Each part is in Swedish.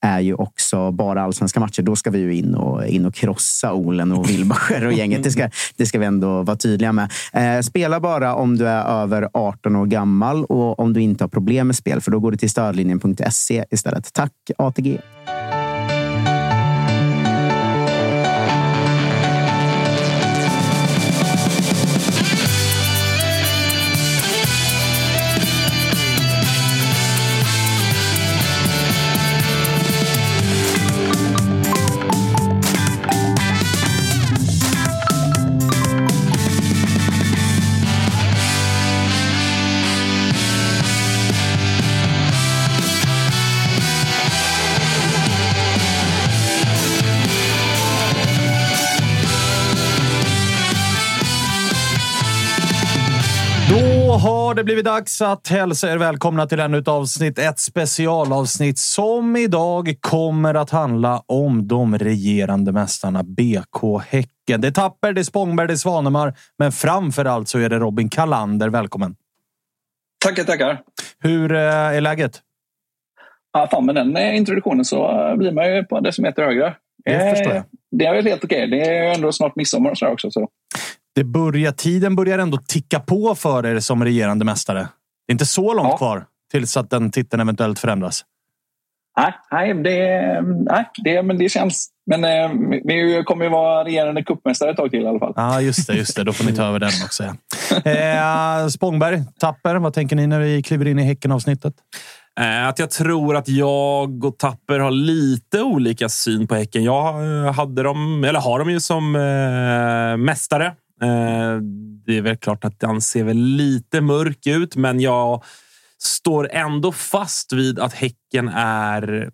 är ju också bara allsvenska matcher. Då ska vi ju in och, in och krossa Olen och Wilbacher och gänget. Det ska, det ska vi ändå vara tydliga med. Eh, spela bara om du är över 18 år gammal och om du inte har problem med spel, för då går du till stödlinjen.se istället. Tack ATG! Det blivit dags att hälsa er välkomna till ännu ett avsnitt. Ett specialavsnitt som idag kommer att handla om de regerande mästarna BK Häcken. Det är Tapper, det är Spångberg, det är Svanemar, men framför allt så är det Robin Kalander. Välkommen! Tackar, tackar. Hur eh, är läget? Ja, fan, med den eh, introduktionen så eh, blir man ju på decimeter högre. Det förstår jag. Det är väl helt okej. Det är ju ändå snart midsommar och sådär också. Så. Det börjar, tiden börjar ändå ticka på för er som regerande mästare. Det är inte så långt Ja. kvar tills att den titeln eventuellt förändras. Nej, nej, det, nej det, men det känns. Men eh, vi kommer ju vara regerande cupmästare ett tag till i alla fall. Ja, just det. Just det. Då får ni ta över den också. Ja. Eh, Spångberg, Tapper, vad tänker ni när vi kliver in i Häcken-avsnittet? Eh, Att jag tror att jag och Tapper har lite olika syn på Häcken. Jag eh, hade dem, eller har dem ju som eh, mästare. Eh, det är väl klart att den ser väl lite mörk ut, men jag står ändå fast vid att Häcken är...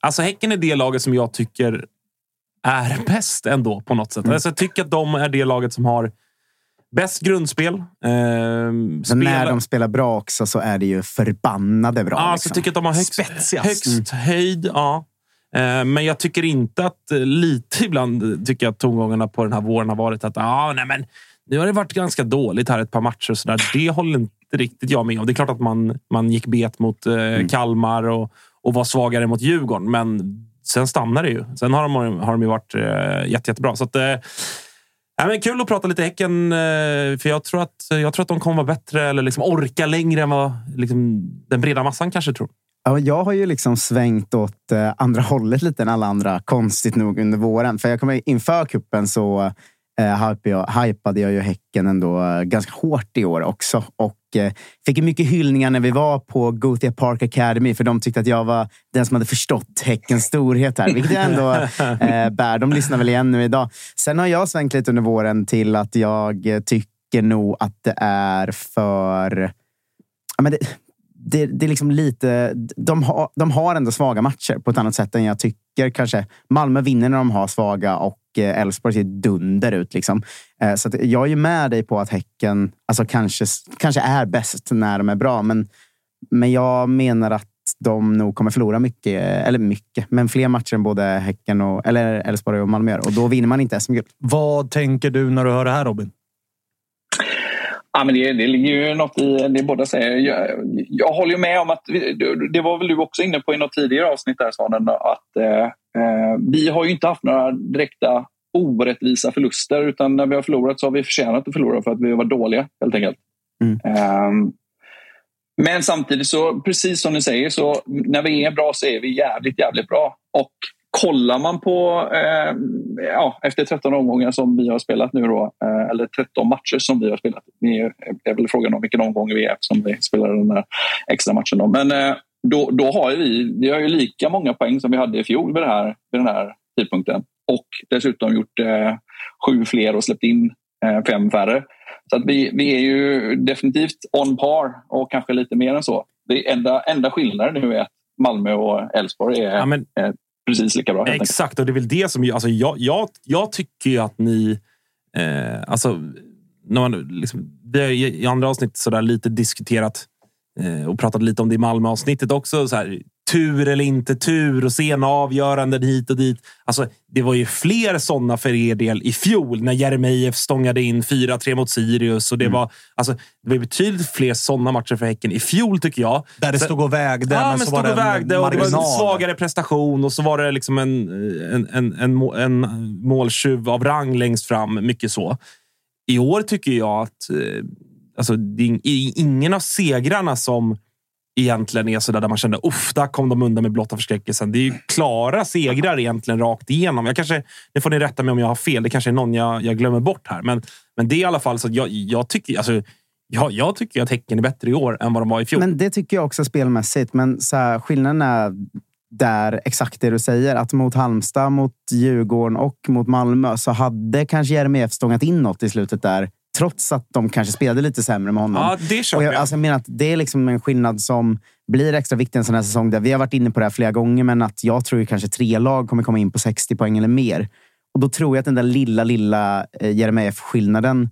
Alltså Häcken är det laget som jag tycker är bäst ändå på något sätt. Alltså, jag tycker att de är det laget som har bäst grundspel. Eh, Men när de spelar bra också så är det ju förbannade bra. Ja, alltså, liksom. jag tycker att de har högst, Spetsigast. högst höjd. Ja. Eh, Men jag tycker inte att eh, lite ibland tycker jag att tongångarna på den här våren har varit att ah, nej, men nu har det varit ganska dåligt här ett par matcher. Och så där. Det håller inte riktigt jag med om. Det är klart att man, man gick bet mot eh, Kalmar och, och var svagare mot Djurgården, men sen stannar det ju. Sen har de, har de ju varit eh, jätte, jättebra. Så att, eh, Ja, men kul att prata lite Häcken, eh, för jag tror att, jag tror att de kommer vara bättre eller liksom orka längre än vad liksom, den breda massan kanske tror. Ja, jag har ju liksom svängt åt eh, andra hållet lite än alla andra, konstigt nog, under våren. För jag kommer inför kuppen så eh, hypade, jag, hypade jag ju Häcken ändå eh, ganska hårt i år också. Och eh, fick mycket hyllningar när vi var på Gothia Park Academy, för de tyckte att jag var den som hade förstått Häckens storhet här, vilket jag ändå eh, bär. De lyssnar väl igen nu idag. Sen har jag svängt lite under våren till att jag tycker nog att det är för... Ja, men det, det, det är liksom lite... De har, de har ändå svaga matcher på ett annat sätt än jag tycker kanske. Malmö vinner när de har svaga och eh, Elfsborg ser dunder ut. Liksom. Eh, så jag är ju med dig på att Häcken alltså kanske, kanske är bäst när de är bra. Men, men jag menar att de nog kommer förlora mycket, eller mycket, men fler matcher än både Häcken och eller Elfsborg och Malmö gör. Och då vinner man inte SM-guld. Vad tänker du när du hör det här Robin? Ja, men det, det ligger ju något i det båda säger. Jag, jag håller ju med om att, det var väl du också inne på i något tidigare avsnitt där Svanen, att eh, eh, vi har ju inte haft några direkta orättvisa förluster utan när vi har förlorat så har vi förtjänat att förlora för att vi var dåliga helt enkelt. Mm. Um, men samtidigt så, precis som ni säger, så när vi är bra så är vi jävligt, jävligt bra. Och kollar man på, eh, ja, efter 13 omgångar som vi har spelat nu då, eh, eller 13 matcher som vi har spelat. Det är, väl frågan om vilken omgång vi är som vi spelar den här extra matchen. Då. Men eh, då, då har vi, vi har ju lika många poäng som vi hade i fjol vid, här, vid den här tidpunkten. Och dessutom gjort eh, sju fler och släppt in eh, fem färre. Så att vi, vi är ju definitivt on par och kanske lite mer än så. Det enda, enda skillnaden nu är att Malmö och Elfsborg är ja, men, precis lika bra. Exakt, och det är väl det som... Alltså, jag, jag, jag tycker ju att ni... Eh, alltså, när man, liksom, vi har i andra avsnitt så där lite diskuterat eh, och pratat lite om det i Malmö-avsnittet också. Så här, tur eller inte tur och sena avgöranden hit och dit. Alltså, det var ju fler sådana för er del i fjol när Jeremejeff stångade in 4-3 mot Sirius. Och det, mm. var, alltså, det var betydligt fler sådana matcher för Häcken i fjol, tycker jag. Där det stod och vägde, ja, men, så var det och vägde och det var en svagare prestation och så var det liksom en, en, en, en, en måltjuv av rang längst fram. Mycket så. I år tycker jag att eh, alltså, det är ingen av segrarna som egentligen är sådär där man kände uff, där kom de undan med blotta förskräckelsen. Det är ju klara segrar egentligen rakt igenom. Jag kanske, det får ni rätta mig om jag har fel. Det kanske är någon jag, jag glömmer bort här. Men, men det är i alla fall så att jag, jag tycker... Alltså, jag, jag tycker att Häcken är bättre i år än vad de var i fjol. Men det tycker jag också spelmässigt. Men så här, skillnaden är där exakt det du säger. Att mot Halmstad, mot Djurgården och mot Malmö så hade kanske Jeremejeff stångat in något i slutet där trots att de kanske spelade lite sämre med honom. Ja, det och jag, alltså, jag menar att det är liksom en skillnad som blir extra viktig en sån här säsong. Där vi har varit inne på det här flera gånger, men att jag tror att kanske tre lag kommer komma in på 60 poäng eller mer. Och då tror jag att den där lilla, lilla eh, Jeremejeff-skillnaden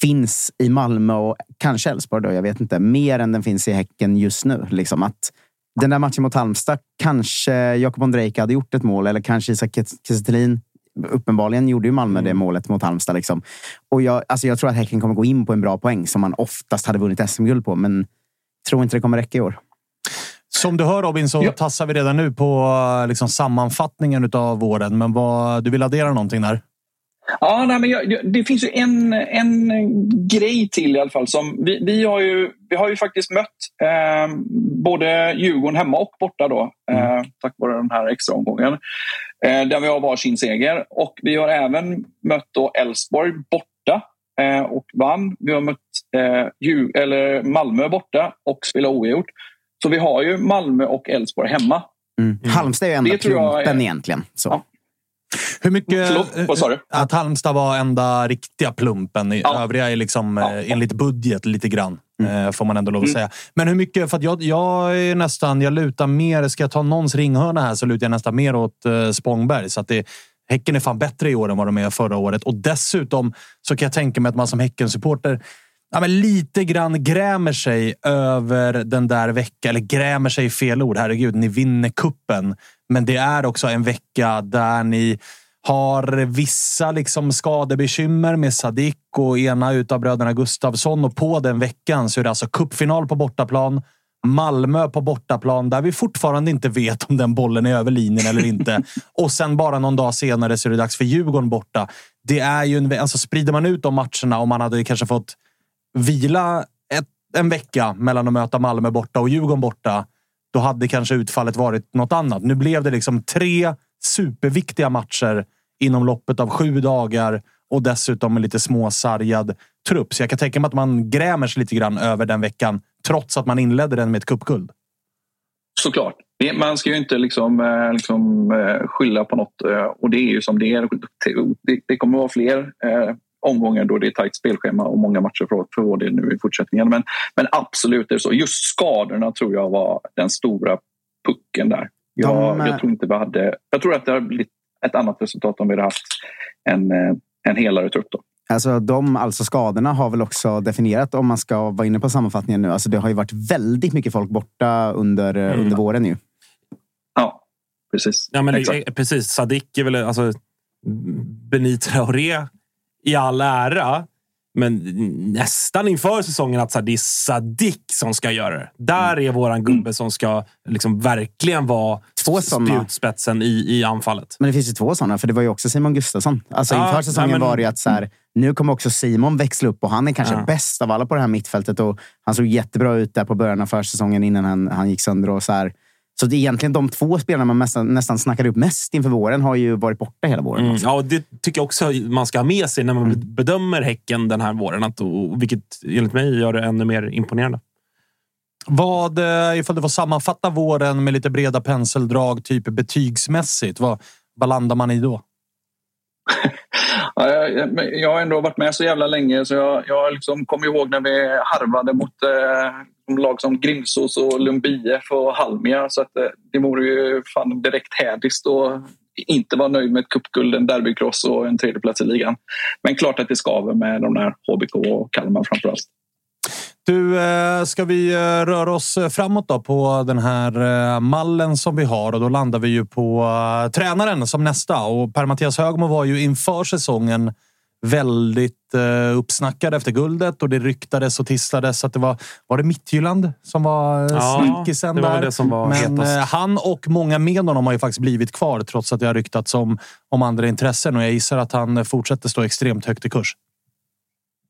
finns i Malmö och kanske Elfsborg, då, jag vet inte, mer än den finns i Häcken just nu. Liksom att den där matchen mot Halmstad, kanske Jakob Ondrejka hade gjort ett mål eller kanske Isak Kiese uppenbarligen gjorde ju Malmö mm. det målet mot Halmstad. Liksom. Och jag, alltså jag tror att Häcken kommer gå in på en bra poäng som man oftast hade vunnit SM-guld på, men tror inte det kommer räcka i år. Som du hör Robin så ja. tassar vi redan nu på liksom, sammanfattningen av våren. Men vad, du vill addera någonting där? Ja, nej, men jag, det finns ju en, en grej till i alla fall. Som vi, vi, har, ju, vi har ju faktiskt mött eh, både Djurgården hemma och borta då, eh, mm. tack vare den här extra omgången. Eh, där vi har varsin seger. Och vi har även mött Elfsborg borta eh, och vann. Vi har mött eh, eller Malmö borta och spelat oavgjort. Så vi har ju Malmö och Elfsborg hemma. Mm. Halmstad är ju enda plumpen egentligen. Så. Ja. Hur mycket... Förlåt, vad sa du? Att Halmstad var enda riktiga plumpen. Ja. Övriga är liksom ja. enligt budget lite grann. Mm. Får man ändå lov att mm. säga. Men hur mycket? För jag, jag är nästan... Jag lutar mer... Ska jag ta någons ringhörna här så lutar jag nästan mer åt uh, Spångberg. Så att det, Häcken är fan bättre i år än vad de är förra året. Och dessutom så kan jag tänka mig att man som Häcken-supporter ja, men lite grann grämer sig över den där veckan. Eller grämer sig fel ord. Herregud, ni vinner kuppen. Men det är också en vecka där ni har vissa liksom skadebekymmer med Sadik och ena utav bröderna Gustavsson. Och på den veckan så är det alltså kuppfinal på bortaplan. Malmö på bortaplan där vi fortfarande inte vet om den bollen är över linjen eller inte. och sen bara någon dag senare så är det dags för Djurgården borta. Det är ju en, alltså sprider man ut de matcherna och man hade kanske fått vila ett, en vecka mellan att möta Malmö borta och Djurgården borta. Då hade kanske utfallet varit något annat. Nu blev det liksom tre superviktiga matcher inom loppet av sju dagar och dessutom en lite småsargad trupp. Så jag kan tänka mig att man grämer sig lite grann över den veckan, trots att man inledde den med ett cupguld. Såklart. Man ska ju inte liksom, eh, liksom eh, skylla på något eh, och det är ju som det är. Det kommer att vara fler omgångar då det är tajt spelschema och många matcher för, för vår del nu i fortsättningen. Men, men absolut är det så. Just skadorna tror jag var den stora pucken där. Jag, De, jag tror inte vi hade... Jag tror att det hade blivit ett annat resultat om vi hade haft en, en helare trupp. Då. Alltså, de alltså skadorna har väl också definierat, om man ska vara inne på sammanfattningen nu, alltså det har ju varit väldigt mycket folk borta under, mm. under våren. Ju. Ja, precis. Ja, men Exakt. precis. Sadik är väl... Alltså, Benit Traoré i all ära, men nästan inför säsongen att det är Sadik som ska göra det. Där är våran gubbe som ska liksom verkligen vara spjutspetsen i, i anfallet. Men det finns ju två sådana, för det var ju också Simon Gustafsson. Alltså, ja, inför säsongen nej, men... var det att så här, nu kommer också Simon växla upp och han är kanske ja. bäst av alla på det här mittfältet. Och han såg jättebra ut där på början av försäsongen innan han, han gick sönder. Och så här, så det är egentligen de två spelarna man nästan, nästan snackade upp mest inför våren har ju varit borta hela våren. Mm, ja, det tycker jag också man ska ha med sig när man mm. bedömer Häcken den här våren. Att, och, vilket enligt mig gör det ännu mer imponerande. Vad, eh, ifall du får sammanfatta våren med lite breda penseldrag, typ betygsmässigt, vad, vad landar man i då? ja, jag, jag, har ändå varit med så jävla länge så jag, jag liksom kommer ihåg när vi harvade mot eh, lag som Grimsås och Lundby och Halmia. Så att, eh, det vore ju fan direkt hädiskt att inte vara nöjd med ett cupguld, en derbycross och en tredjeplats i ligan. Men klart att det skaver med de där HBK och Kalmar framförallt. Du, eh, ska vi eh, röra oss framåt då på den här mallen som vi har och då landar vi ju på tränaren som nästa och Per-Mattias Högmo var ju inför säsongen väldigt uppsnackad efter guldet och det ryktades och tissades att det var, var det Mittjylland som var ja, snackisen det var där. Det som var Men hetast. han och många med honom har ju faktiskt blivit kvar trots att det har ryktats om, om andra intressen och jag gissar att han fortsätter stå extremt högt i kurs.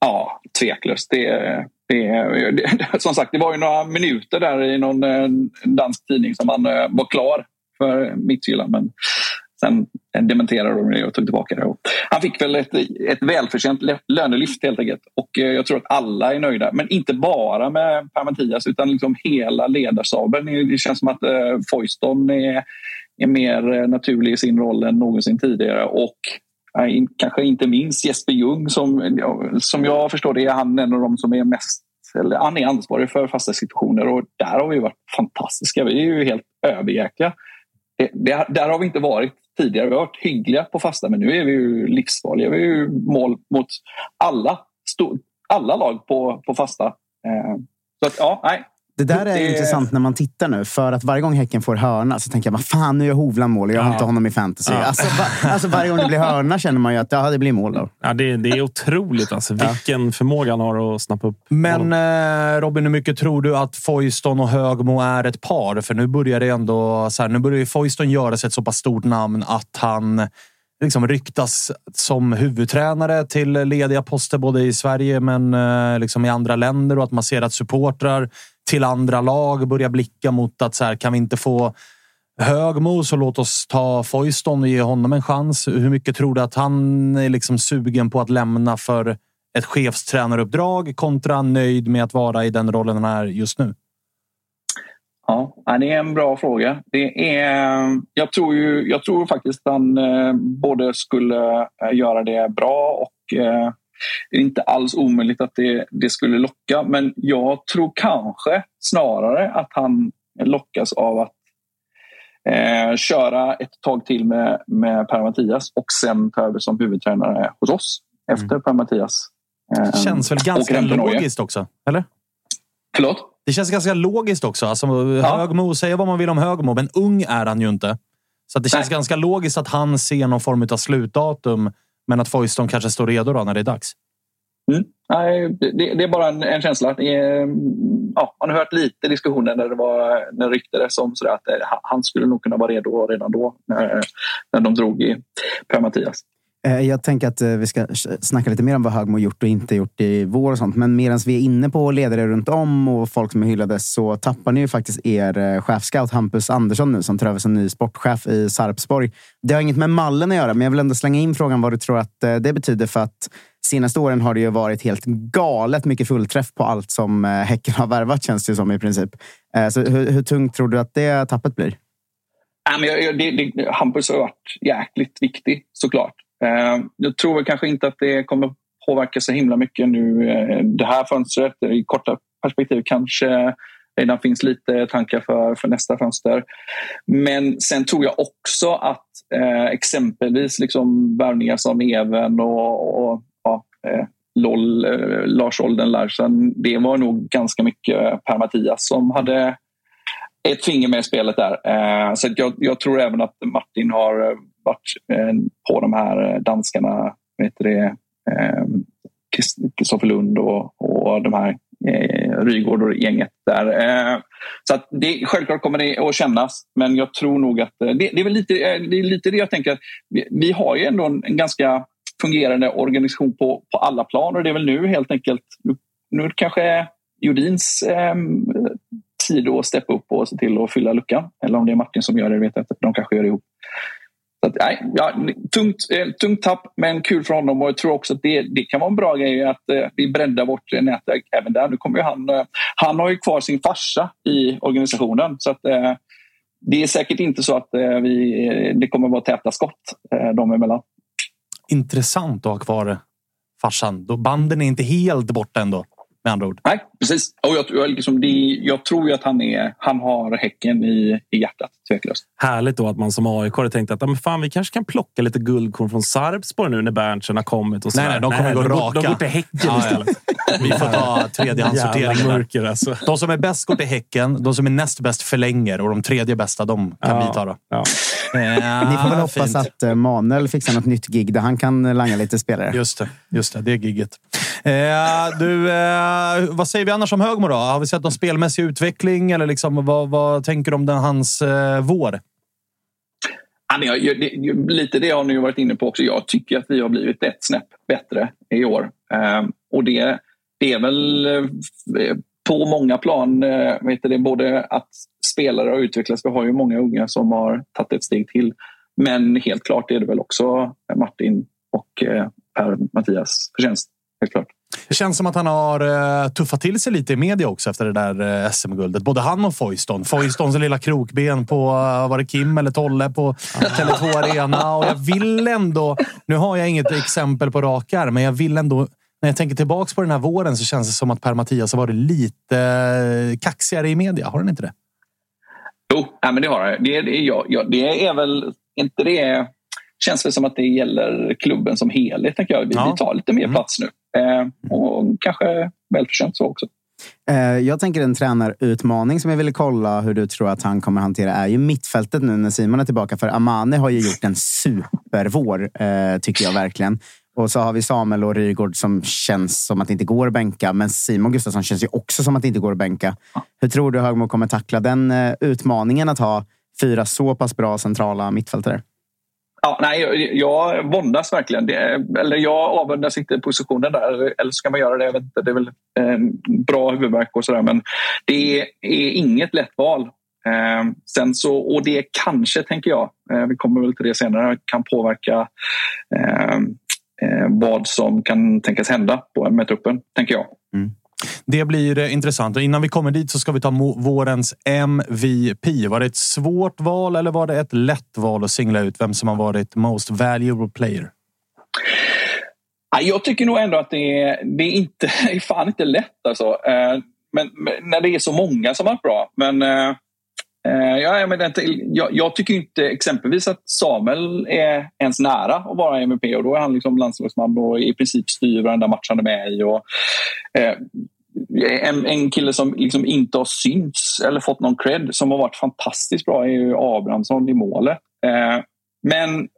Ja, tveklöst. Det, det, det, som sagt, det var ju några minuter där i någon eh, dansk tidning som han eh, var klar för Midtjylland. Men sen dementerade de det och tog tillbaka det. Han fick väl ett, ett välförtjänt lönelyft helt enkelt. Och eh, jag tror att alla är nöjda. Men inte bara med Per-Mattias utan liksom hela ledarstaben. Det känns som att eh, Foyston är, är mer eh, naturlig i sin roll än någonsin tidigare. Och kanske inte minst Jesper Ljung som, som jag förstår det är han en av de som är mest eller han är ansvarig för fasta situationer och där har vi varit fantastiska. Vi är ju helt överjäkliga. Det, där har vi inte varit tidigare. Vi har varit hyggliga på fasta men nu är vi ju livsfarliga. Vi är ju mål mot alla, alla lag på, på fasta. Eh, så att, ja, nej, det där är det... intressant när man tittar nu. För att varje gång Häcken får hörna så tänker jag, vad fan nu gör Hovland mål och jag har inte honom i fantasy. Ja. Alltså, va, alltså, varje gång det blir hörna känner man ju att ja, det blir mål. Då. Ja, det, det är otroligt alltså, vilken ja. förmåga han har att snappa upp. Men eh, Robin, hur mycket tror du att Foyston och Högmo är ett par? För nu börjar det ändå... Så här, nu börjar Foyston göra sig ett så pass stort namn att han liksom ryktas som huvudtränare till lediga poster både i Sverige men eh, liksom i andra länder och att man ser att supportrar till andra lag börjar blicka mot att så här, kan vi inte få Högmo så låt oss ta Foyston och ge honom en chans. Hur mycket tror du att han är liksom sugen på att lämna för ett chefstränaruppdrag kontra nöjd med att vara i den rollen han är just nu? Ja, det är en bra fråga. Det är, jag, tror ju, jag tror faktiskt att han eh, både skulle eh, göra det bra och eh, det är inte alls omöjligt att det, det skulle locka. Men jag tror kanske snarare att han lockas av att eh, köra ett tag till med, med Per-Mattias och sen ta över som huvudtränare hos oss efter mm. Per-Mattias. Eh, känns väl ganska logiskt också, eller? Förlåt? Det känns ganska logiskt också. Alltså, ja. Högmo, säga vad man vill om Högmo, men ung är han ju inte. Så det känns Nej. ganska logiskt att han ser någon form av slutdatum men att Foyston kanske står redo då när det är dags? Mm. Nej, det, det, är bara en, en känsla. Är, mm, ja, man har hört lite diskussioner när det, var, när det ryktades om sådär att eh, han skulle nog kunna vara redo redan då när, när de drog i Per-Mattias. Eh, jag tänker att eh, vi ska snacka lite mer om vad Högmo gjort och inte gjort i vår och sånt. Men medan vi är inne på ledare runt om och folk som är hyllade så tappar ni ju faktiskt er eh, chefscout Hampus Andersson nu som tar över som ny sportchef i Sarpsborg. Det har inget med mallen att göra, men jag vill ändå slänga in frågan vad du tror att det betyder för att senaste åren har det ju varit helt galet mycket fullträff på allt som Häcken har värvat känns det som i princip. Så hur, hur tungt tror du att det tappet blir? Ja, men jag, det, det, Hampus har varit jäkligt viktig såklart. Eh, jag tror väl kanske inte att det kommer påverka så himla mycket nu eh, det här fönstret. I korta perspektiv kanske redan finns lite tankar för, för nästa fönster. Men sen tror jag också att eh, exempelvis liksom värvningar som Even och, och ja, eh, LOL, eh, Lars Olden Larsen, det var nog ganska mycket Per Mattias som hade ett finger med i spelet där. Eh, så jag, jag, tror även att Martin har eh, varit eh, på de här eh, danskarna, vet det, eh, Kristoffer Lund och, och de här eh, Rygård och gänget där. Eh, så att det, självklart kommer det att kännas, men jag tror nog att det, det, är väl lite, det är lite det jag tänker. Att vi, vi har ju ändå en, en, ganska fungerande organisation på, på alla plan och det är väl nu helt enkelt, nu, nu kanske Jodins eh, tid att steppa upp och se till att fylla luckan. Eller om det är Martin som gör det, vet jag inte. De kanske gör det ihop. Att, nej, ja, tungt, eh, tungt tapp, men kul för honom. Och jag tror också att det, det kan vara en bra grej att eh, vi breddar vårt nätverk även där. Nu kommer ju han, eh, han har ju kvar sin farsa i organisationen. Så att, eh, det är säkert inte så att eh, vi, eh, det kommer vara täta skott eh, dem emellan. Intressant att ha kvar farsan. Då banden är inte helt borta ändå med andra ord. Nej, precis. Och jag, jag, liksom, det, jag tror ju att han, är, han har Häcken i, i hjärtat, tveklöst. Härligt då att man som AIK har tänkt att men fan, vi kanske kan plocka lite guldkorn från Sarpsborg nu när Berntsen har kommit. Och nej, nej, de kommer nej, gå de, raka. De går till Häcken ja, istället. Vi får ta tredjehandssorteringen. Alltså. De som är bäst går till Häcken. De som är näst bäst förlänger och de tredje bästa de kan ja, vi ta. Då. Ja. Eh, Ni får väl hoppas fint. att eh, Manuel fixar något nytt gig där han kan langa lite spelare. Just det, just det, det är gigget. Eh, du, eh, vad säger vi annars om Högmo då? Har vi sett någon spelmässig utveckling eller liksom, vad, vad tänker du om den, hans eh, vår? Ja, jag, det, lite det har ni varit inne på också. Jag tycker att vi har blivit ett snäpp bättre i år. Eh, och det, det är väl eh, på många plan, eh, vet det, både att spelare har utvecklats. Vi har ju många unga som har tagit ett steg till. Men helt klart är det väl också Martin och eh, Per-Mattias förtjänst helt klart. Det känns som att han har uh, tuffat till sig lite i media också efter det där uh, SM-guldet. Både han och Foyston. Foystons lilla krokben på, uh, var det Kim eller Tolle på Tele2 Arena. Och jag vill ändå, nu har jag inget exempel på rak arm, men jag vill ändå när jag tänker tillbaks på den här våren så känns det som att Per-Mattias har varit lite kaxigare i media. Har han inte det? Jo, men det har han. Det, det, ja, ja, det är väl inte det känns det som att det gäller klubben som helhet. Tänker jag. Vi, ja. vi tar lite mer mm. plats nu. Eh, och kanske välförtjänt så också. Eh, jag tänker en tränarutmaning som jag ville kolla hur du tror att han kommer hantera är ju mittfältet nu när Simon är tillbaka. För Amane har ju gjort en supervår, eh, tycker jag verkligen. Och så har vi Samuel och Rygård som känns som att det inte går att bänka. Men Simon Gustafsson känns ju också som att det inte går att bänka. Hur tror du Högmo kommer tackla den utmaningen att ha fyra så pass bra centrala mittfältare? Ja, nej, jag, våndas verkligen. Det, eller jag avundas inte positionen där. Eller ska man göra det? Jag vet inte. Det är väl eh, bra huvudvärk och sådär. Men det är inget lätt val. Eh, sen så, och det kanske, tänker jag, eh, vi kommer väl till det senare, kan påverka eh, eh, vad som kan tänkas hända på, med truppen, tänker jag. Mm. Det blir eh, intressant. Och innan vi kommer dit så ska vi ta vårens MVP. Var det ett svårt val eller var det ett lätt val att singla ut vem som har varit most valuable player? Jag tycker nog ändå att det är, det är, inte, det är fan inte lätt. Alltså. Eh, men, men, när det är så många som har varit bra. Men, eh, ja, men jag, jag, tycker inte exempelvis att Samuel är ens nära att vara MVP och då är han liksom landslagsman och i princip styr varenda match han är med i. Och, en, en kille som liksom inte har synts eller fått någon cred som har varit fantastiskt bra är ju Abrahamsson i målet. Eh, men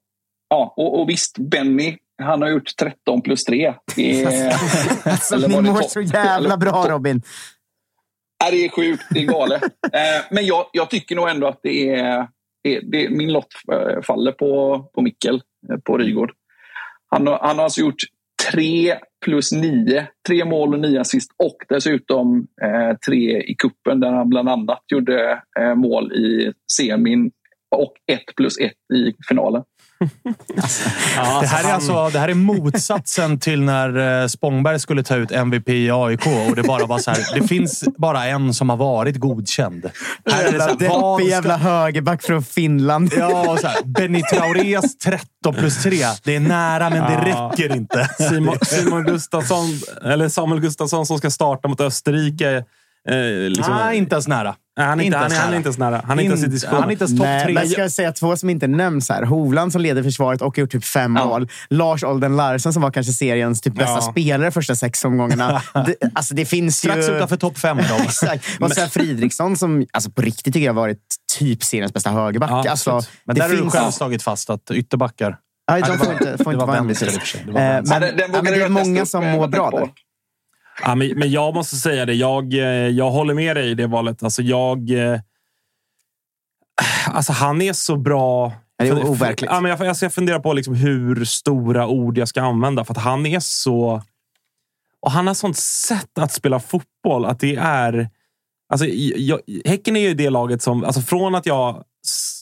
ja, och, och visst, Benny han har gjort 13 plus 3. Det är, alltså, ni mår så jävla bra Robin. Nej, det är sjukt, det är galet. eh, men jag, jag, tycker nog ändå att det är, det, det, min lott eh, faller på, på Mikkel, eh, på Rygård. Han har, han har alltså gjort tre plus nio. Tre mål och nio assist och dessutom eh, tre i kuppen där han bland annat gjorde eh, mål i semin och ett plus ett i finalen. Ja, det, här är alltså, det här är motsatsen till när eh, Spångberg skulle ta ut MVP i AIK och det bara var så här. Det finns bara en som har varit godkänd. Här är det så här, vad jävla högerback från Finland. Ja, och så här, Benny Traorés 13 plus 3. Det är nära, men det räcker inte. Simon, Simon Gustafsson, eller Samuel Gustafsson som ska starta mot Österrike. Eh, liksom, ah, inte ens nära. Nej, han, är inte, han, är, han är inte ens nära. Han är inte ens i diskussion. Han är inte ens topp tre. Men ska jag säga två som inte nämns här. Hovland som leder försvaret och gjort typ fem ja. mål. Lars Olden Larsen som var kanske seriens typ bästa ja. spelare första sex omgångarna. det, alltså det finns Strax ju... utanför topp fem. Exakt. Och sen Fridriksson som alltså på riktigt tycker jag har varit typ seriens bästa högerback. Ja, alltså, men där har du själv slagit fast att ytterbackar Nej, de får inte, får inte vara MVP. Eh, men, men det är många som mår bra där. Ja, men, men jag måste säga det. Jag, eh, jag håller med dig i det valet. Alltså, jag... Eh, alltså, han är så bra. Det är overkligt. Ja, men jag, alltså, jag funderar på liksom hur stora ord jag ska använda. För att han är så... Och han har sånt sätt att spela fotboll att det är... Alltså, jag, häcken är ju det laget som... Alltså från att jag,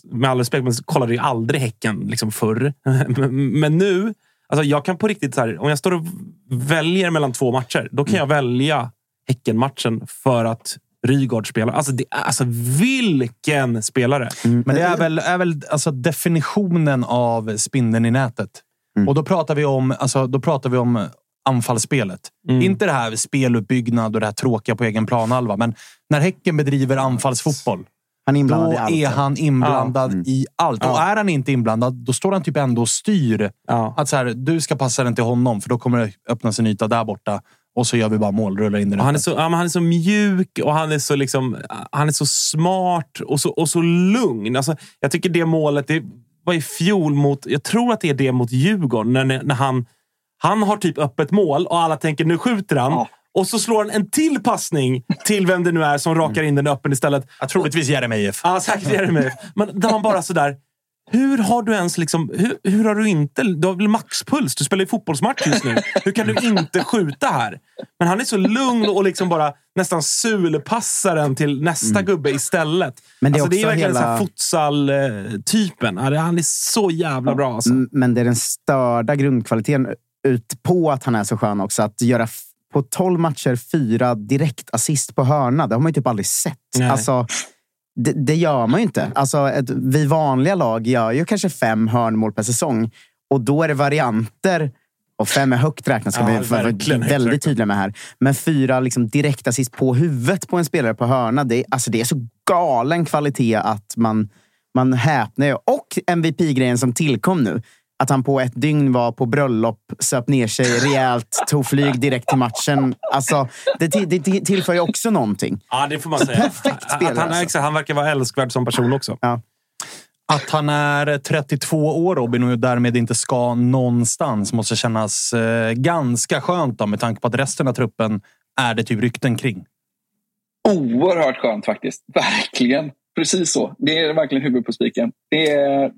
med all respekt, men kollade ju aldrig Häcken liksom förr. men nu Alltså jag kan på riktigt, så här, om jag står och väljer mellan två matcher, då kan mm. jag välja Häcken-matchen för att Rygaard spelar. Alltså, det, alltså vilken spelare! Mm. Men det är väl, är väl alltså definitionen av spindeln i nätet. Mm. Och då pratar vi om, alltså, då pratar vi om anfallsspelet. Mm. Inte det här speluppbyggnad och det här tråkiga på egen planhalva. Men när Häcken bedriver anfallsfotboll, han är inblandad då i allt. är han inblandad ja. mm. i allt. Och är han inte inblandad, då står han typ ändå och styr. Ja. Att så här, du ska passa den till honom, för då kommer det öppnas en yta där borta. Och så gör vi bara mål, rullar in den. Han är, så, ja, han är så mjuk och han är så, liksom, han är så smart och så, och så lugn. Alltså, jag tycker det målet det var i fjol mot... Jag tror att det är det mot Djurgården. När, när han, han har typ öppet mål och alla tänker nu skjuter han. Ja. Och så slår han en till passning till vem det nu är som rakar in den öppen istället. Ja, troligtvis Jeremejeff. Ja, säkert Jeremejeff. Men där man bara sådär... Hur har du ens liksom... Hur, hur, har du inte... Du har väl maxpuls? Du spelar ju fotbollsmatch just nu. Hur kan du inte skjuta här? Men han är så lugn och liksom bara nästan sulpassar den till nästa mm. gubbe istället. Men det är, alltså, det är verkligen hela... futsal-typen. Han är så jävla bra. Alltså. Men det är den störda grundkvaliteten ut på att han är så skön också. Att göra på 12 matcher fyra direktassist på hörna. Det har man ju typ aldrig sett. Alltså, det, det, gör man ju inte. Alltså, ett, vi vanliga lag gör ju kanske fem hörnmål per säsong. Och då är det varianter. Och fem är högt räknat, ska ja, vi vara väldigt tydliga med här. Men fyra liksom, direktassist på huvudet på en spelare på hörna. Det, alltså, det är så galen kvalitet att man, man häpnar. Och MVP-grejen som tillkom nu att han på ett dygn var på bröllop, söp ner sig rejält, tog flyg direkt till matchen. Alltså, det, det tillför ju också någonting. Ja, det får man säga. Perfekt spelare. Han, alltså. han verkar vara älskvärd som person också. Ja. Att han är 32 år, Robin, och därmed inte ska någonstans måste kännas eh, ganska skönt då, med tanke på att resten av truppen är det typ rykten kring. Oerhört skönt faktiskt. Verkligen. Precis så. Det är verkligen huvudet på spiken. Det är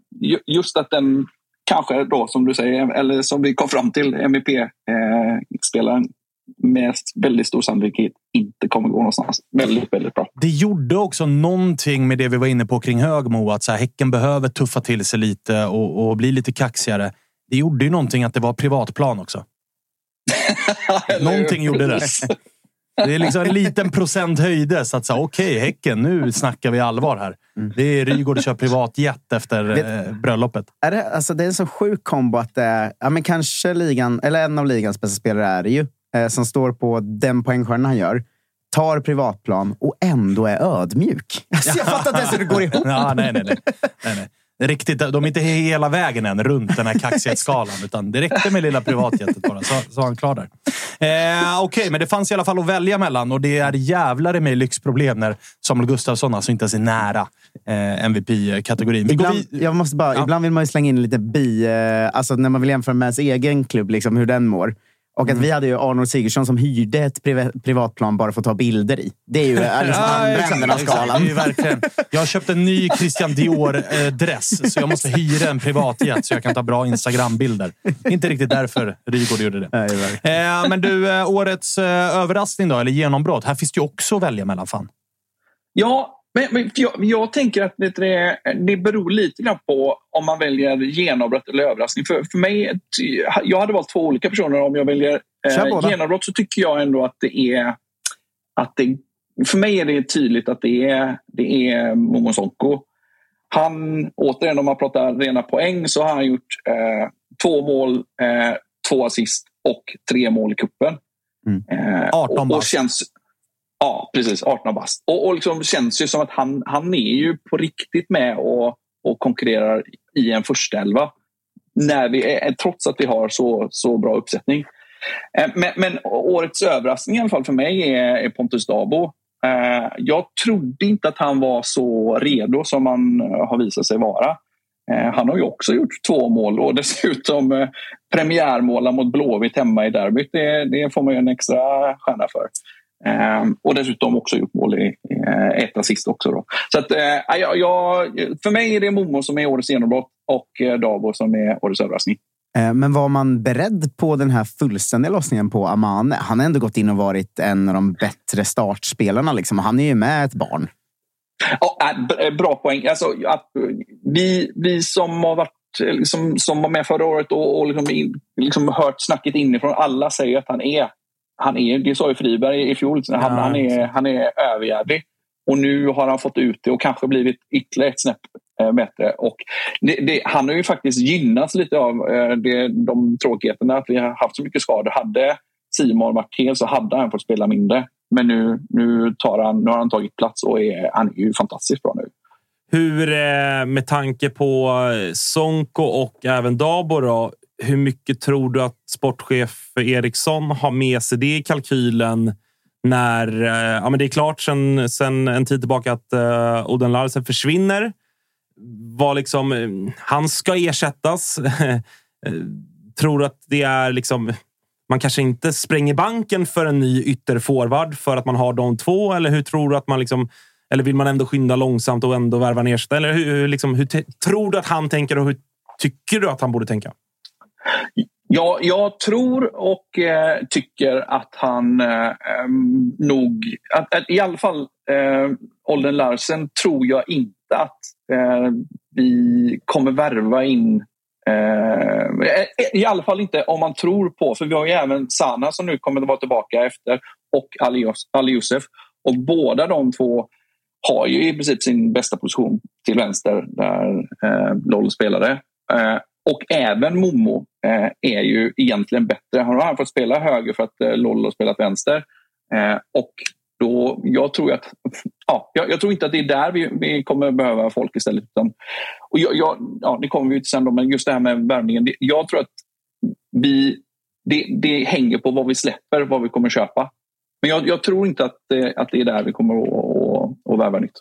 just att den kanske då som du säger, eller som vi kom fram till, MVP-spelaren eh, med väldigt stor sannolikhet inte kommer gå någonstans. Väldigt, väldigt bra. Det gjorde också någonting med det vi var inne på kring Högmo. Att så här, Häcken behöver tuffa till sig lite och, och bli lite kaxigare. Det gjorde ju någonting att det var privatplan också. någonting gjorde det. Det är liksom en liten procent höjdes. Att säga, okej, okay, Häcken, nu snackar vi allvar här. Mm. Det är Rygaard kör privatjet efter Vet, eh, bröllopet. Är det, alltså, det är en så sjuk kombo att det är ja, men kanske ligan, eller en av ligans bästa spelare är det ju. Eh, som står på den poängskörden han gör tar privatplan och ändå är ödmjuk. Alltså, jag fattar inte ens hur det går ihop. Ja, nej, nej, nej. nej, nej riktigt, de är inte hela vägen än runt den här kaxighetsskalan. utan det räckte med lilla privatjetet bara, så, så var han klar där. Eh, Okej, okay, men det fanns i alla fall att välja mellan och det är jävlar i mig lyxproblem när Samuel Gustafsson alltså inte ens är nära eh, MVP-kategorin. Ibland, jag måste bara, ja. ibland vill man ju slänga in lite bi... Eh, alltså när man vill jämföra med ens egen klubb, liksom, hur den mår. Och att vi hade ju Arnold Sigurdsson som hyrde ett priva- privatplan bara för att ta bilder i. Det är ju liksom andra änden av skalan. Det är ju verkligen. Jag har köpt en ny Christian Dior-dress, så jag måste hyra en privatjet så jag kan ta bra Instagram-bilder. Inte riktigt därför Rygaard gjorde det. Nej, verkligen. Eh, men du, eh, årets eh, överraskning då, eller genombrott. Här finns det ju också att välja mellan. Fan. Ja, men, men jag, jag tänker att det, det beror lite grann på om man väljer genombrott eller överraskning. För, för mig, jag hade valt två olika personer. Om jag väljer eh, genombrott så tycker jag ändå att det är... Att det, för mig är det tydligt att det är, det är Momo Sonko. Han, återigen om man pratar rena poäng, så har han gjort eh, två mål, eh, två assist och tre mål i cupen. Mm. Eh, 18 och, och bast. känns, Ja, precis. 18 bast. Och, och liksom känns ju som att han, han är ju på riktigt med och, och konkurrerar i en första elva. När vi är, trots att vi har så, så bra uppsättning. Eh, men, men årets överraskning i alla fall för mig är, är Pontus Dabo. Eh, Jag trodde inte att han var så redo som han eh, har visat sig vara. Eh, Han har ju också gjort två mål och dessutom eh, premiärmåla mot Blåvitt hemma i derbyt. Det, det får man ju en extra stjärna för. Eh, och dessutom också gjort mål i eh, ett assist också. Då. Så att, eh, jag, jag, för mig är det Momo som är årets genombrott och eh, Dabo som är årets överraskning. Eh, Men var man beredd på den här fullständiga lossningen på Amane? Han har ändå gått in och varit en av de bättre startspelarna. Liksom. Han är ju med ett barn. Ja, bra poäng. Alltså, vi, vi som har varit liksom, som var med förra året och, och liksom, liksom hört snacket inifrån. Alla säger att han är, han är det sa ju Friberg i fjol, han, Ja, han, är, han är överjävlig. Och nu har han fått ut det och kanske blivit ytterligare ett snäpp eh, bättre. Och det, det, han har ju faktiskt gynnats lite av eh, det, de tråkigheterna att vi har haft så mycket skador. Hade Simon varit hel så hade han fått spela mindre. Men nu, nu, tar han, nu har han tagit plats och är, han är ju fantastiskt bra nu. Hur, eh, med tanke på Sonko och även Dabo, då, hur mycket tror du att sportchef Eriksson har med sig det i kalkylen när eh, ja, men det är klart sen, sen en tid tillbaka att eh, uh, Oden Larsen försvinner? Var liksom, eh, han ska ersättas. Tror du att det är liksom... Man kanske inte spränger banken för en ny ytterforward för att man har de två? Eller hur tror du att man liksom... Eller vill man ändå skynda långsamt och ändå värva en ersättare? Eller hur, hur, liksom, hur tror du att han tänker och hur tycker du att han borde tänka? Ja, jag tror och eh, tycker att han eh, nog... Att, att I alla fall eh, Olden Larsen tror jag inte att eh, vi kommer värva in eh, eh, I alla fall inte om man tror på, för vi har ju även Sana som nu kommer att vara tillbaka efter och Ali, Ali Youssef. Och båda de två har ju i princip sin bästa position till vänster där eh, LOL spelade. Eh, och även Momo eh, är ju egentligen bättre. Han har fått spela höger för att eh, har spelat vänster. Eh, och då, jag, tror att, ja, jag, jag tror inte att det är där vi, vi kommer behöva folk istället. Utan, och jag, jag, ja, det kommer vi till sen, då, men just det här med värvningen. Det, jag tror att vi, det, det hänger på vad vi släpper, vad vi kommer köpa. Men jag, jag tror inte att, det- att det är där vi kommer att, att, att värva nytt.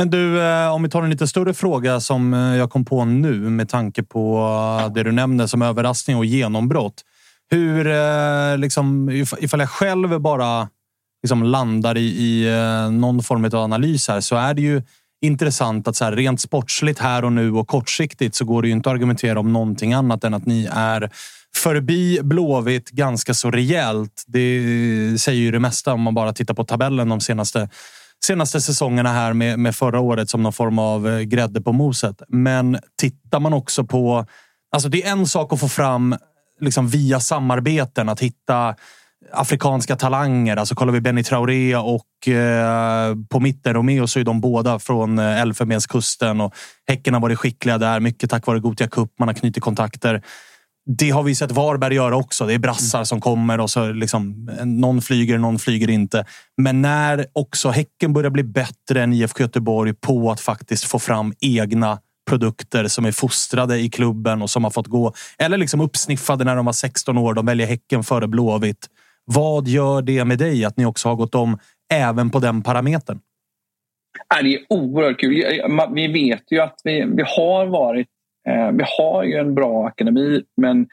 Men du, eh, om vi tar en lite större fråga som eh, jag kom på nu med tanke på eh, det du nämnde som överraskning och genombrott. Hur, liksom, ifall jag själv bara liksom landar i, i någon form av analys här så är det ju intressant att så här, rent sportsligt här och nu och kortsiktigt så går det ju inte att argumentera om någonting annat än att ni är förbi Blåvitt ganska så rejält. Det säger ju det mesta om man bara tittar på tabellen de senaste senaste säsongerna här med, med förra året som någon form av eh, grädde på moset. Men tittar man också på... Alltså det är en sak att få fram liksom via samarbeten, att hitta afrikanska talanger. Alltså kollar vi Benny Traoré och eh, på mitten Romeo så är de båda från eh, Elfenbenskusten och Häcken har varit skickliga där. Mycket tack vare Gotia Cup. Man har knutit kontakter det har vi sett Varberg göra också. Det är brassar som kommer och så liksom, någon flyger, någon flyger inte. Men när också Häcken börjar bli bättre än IFK Göteborg på att faktiskt få fram egna produkter som är fostrade i klubben och som har fått gå eller liksom uppsniffade när de var 16 år. De väljer Häcken före Blåvitt. Vad gör det med dig att ni också har gått om även på den parametern? Äh, det är oerhört kul. Vi vet ju att vi, vi har varit Eh, vi har ju en bra akademi men,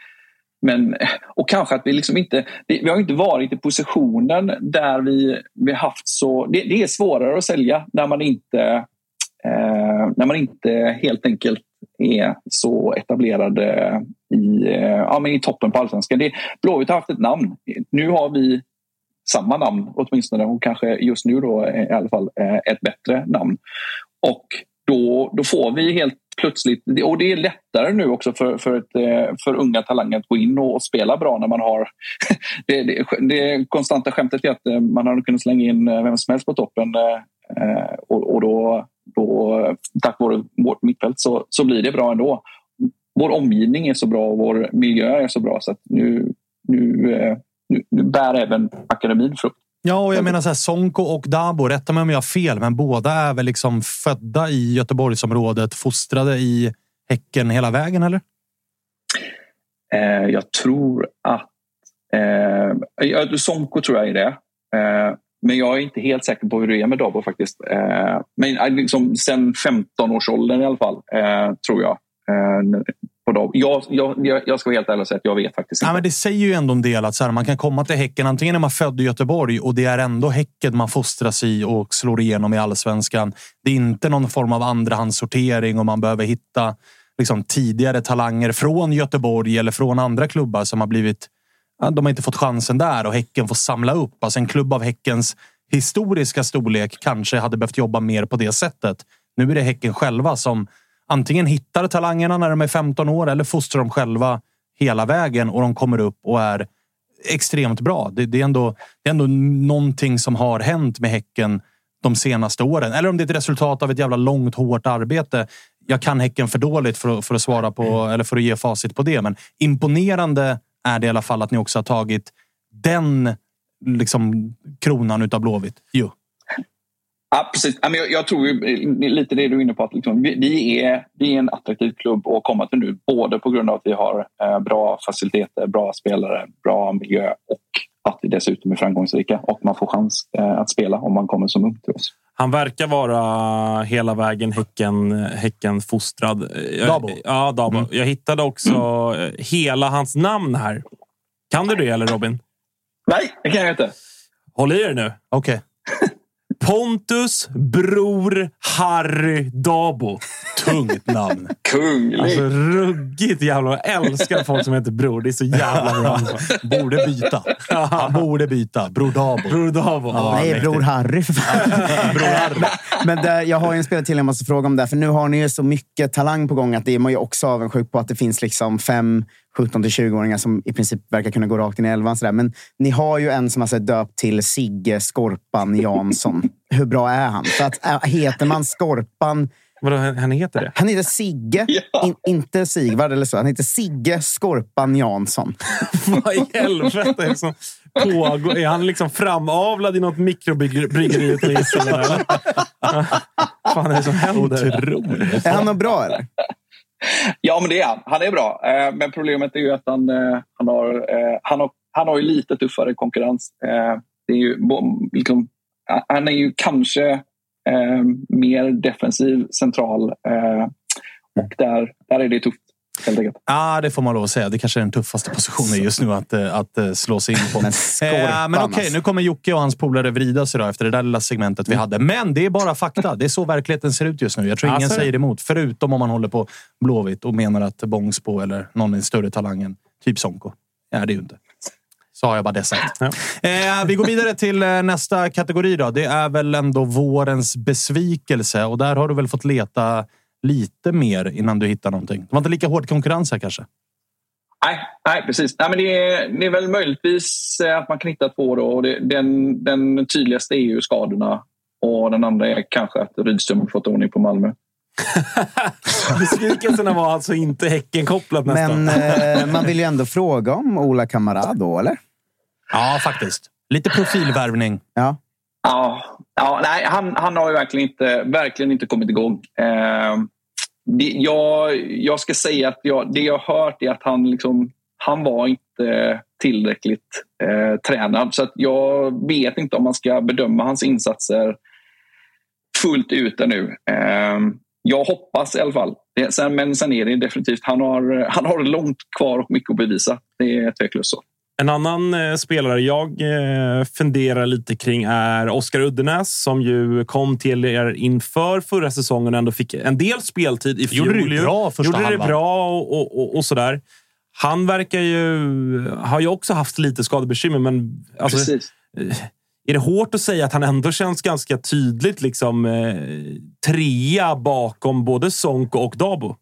men och kanske att vi liksom inte, vi har inte varit i positionen där vi, vi haft så, det, det är svårare att sälja när man inte, eh, när man inte helt enkelt är så etablerade i, eh, ja, men i toppen på allsvenskan. Blåvitt har haft ett namn. Nu har vi samma namn åtminstone och kanske just nu då eh, i alla fall ett bättre namn. Och då, då får vi helt plötsligt, och det är lättare nu också för, för, ett, eh, för unga talanger att gå in och, spela bra när man har... det, det, det konstanta skämtet är att eh, man har kunnat slänga in eh, vem som helst på toppen och, och då, då, tack vare vårt mittfält så, så blir det bra ändå. Vår omgivning är så bra och vår miljö är så bra så att nu, nu, nu, nu bär även akademin frukt. Ja, och jag menar så här, Sonko och Dabo, rätta mig om jag har fel, men båda är väl liksom födda i Göteborgsområdet, fostrade i Häcken hela vägen, eller? Eh, jag tror att... Eh, Sonko tror jag är det. Eh, men jag är inte helt säker på hur det är med Dabo faktiskt. Eh, men eh, liksom, sen 15-årsåldern i alla fall, eh, tror jag. Dem. Jag, jag, jag ska vara helt ärlig och säga att jag vet faktiskt inte. Ja, men det säger ju ändå en del att så här, man kan komma till Häcken. Antingen är man född i Göteborg och det är ändå Häcken man fostras i och slår igenom i allsvenskan. Det är inte någon form av andrahandssortering och man behöver hitta liksom, tidigare talanger från Göteborg eller från andra klubbar som har blivit... Ja, de har inte fått chansen där och Häcken får samla upp. Alltså en klubb av Häckens historiska storlek kanske hade behövt jobba mer på det sättet. Nu är det Häcken själva som antingen hittar talangerna när de är 15 år eller fostrar dem själva hela vägen och de kommer upp och är extremt bra. Det, det, är ändå, det är ändå någonting som har hänt med Häcken de senaste åren. Eller om det är ett resultat av ett jävla långt, hårt arbete. Jag kan Häcken för dåligt för, för att svara på mm. eller för att ge facit på det. Men imponerande är det i alla fall att ni också har tagit den liksom, kronan utav Blåvitt. Jo. Ja, precis. Jag, jag tror ju, lite det du är inne på, att liksom, vi, är, vi är en attraktiv klubb att komma till nu. Både på grund av att vi har eh, bra faciliteter, bra spelare, bra miljö och att vi dessutom är framgångsrika och man får chans eh, att spela om man kommer som ung till oss. Han verkar vara hela vägen Häcken, häcken fostrad. Dabo? Ja, Dabo. Mm. Jag hittade också mm. hela hans namn här. Kan du det eller Robin? Nej, det kan jag inte. Håll i er nu. Okej. Okay. Pontus Bror Harry Dabo. Tungt namn. Kunglig. Alltså ruggigt jävla... Jag älskar folk som heter Bror. Det är så jävla bra. Borde byta. Han borde byta. Bror Dabo. Bror Dabo. Ja, Nej, Bror Harry bror Harry. Men det, jag har en spelare till jag måste fråga om det. För nu har ni ju så mycket talang på gång att det är man ju också avundsjuk på att det finns liksom fem 17 till 20-åringar som i princip verkar kunna gå rakt in i elvan. Sådär. Men ni har ju en som har döpt till Sigge Skorpan Jansson. Hur bra är han? För att, heter man Skorpan Vadå, han heter det? Han heter Sigge, Ja. in, inte Sigvard eller så. Han heter Sigge Skorpan Jansson. Vad i helvete är det som pågår? Är han liksom framavlad i något mikrobryggeri ute i? Vad fan är det som händer? Otroligt. Är han något bra eller? Ja, men det är han. Han är bra. Eh, men problemet är ju att han, eh, han, har, eh, han, har, han har ju lite tuffare konkurrens. Det är ju, liksom, han är ju kanske mer defensiv central. Och där, där är det tufft, helt enkelt. Ja, det får man lov att säga. Det kanske är den tuffaste positionen just nu att, eh, att eh, slå sig in på. Men Eh, men okej, alltså. nu kommer Jocke och hans polare vrida sig då efter det där lilla segmentet vi hade. Men det är bara fakta. Det är så verkligheten ser ut just nu. Jag tror ingen säger emot. Förutom om man håller på Blåvitt och menar att Bångsbo eller någon är större talangen. Typ Sonko. Ja, det är ju inte. Så har jag bara det sagt. Ja. Eh, vi går vidare till eh, nästa kategori. Då. Det är väl ändå vårens besvikelse. Och där har du väl fått leta lite mer innan du hittar någonting. Det var inte lika hård konkurrens här kanske? Nej, nej precis. Nej, men det, är, det är väl möjligtvis eh, att man kan hitta två. Då. Och det, den, den tydligaste är ju skadorna. Och den andra är kanske att Rydström har fått ordning på Malmö. Besvikelserna var alltså inte Häcken-kopplat nästan. Men eh, man vill ju ändå fråga om Ola Kamara då, eller? Ja, faktiskt. Lite profilvärvning. Ja. Ja, ja nej, han, han har ju verkligen inte, verkligen inte kommit igång. Eh, det, jag, jag ska säga att jag, det jag har hört är att han, liksom, han var inte tillräckligt eh, tränad. Så att jag vet inte om man ska bedöma hans insatser fullt ut ännu. Eh, jag hoppas i alla fall. Det, sen, men sen är det definitivt, han har, han har långt kvar och mycket att bevisa. Det är tveklöst så. En annan eh, spelare jag eh, funderar lite kring är Oskar Uddenäs som ju kom till er inför förra säsongen och ändå fick en del speltid i fjol. Gjorde det bra första Gjorde det halvan. bra och, och, och, och sådär. Han verkar ju... Har ju också haft lite skadebekymmer, men alltså, Precis. är det hårt att säga att han ändå känns ganska tydligt liksom eh, trea bakom både Sonko och Dabo?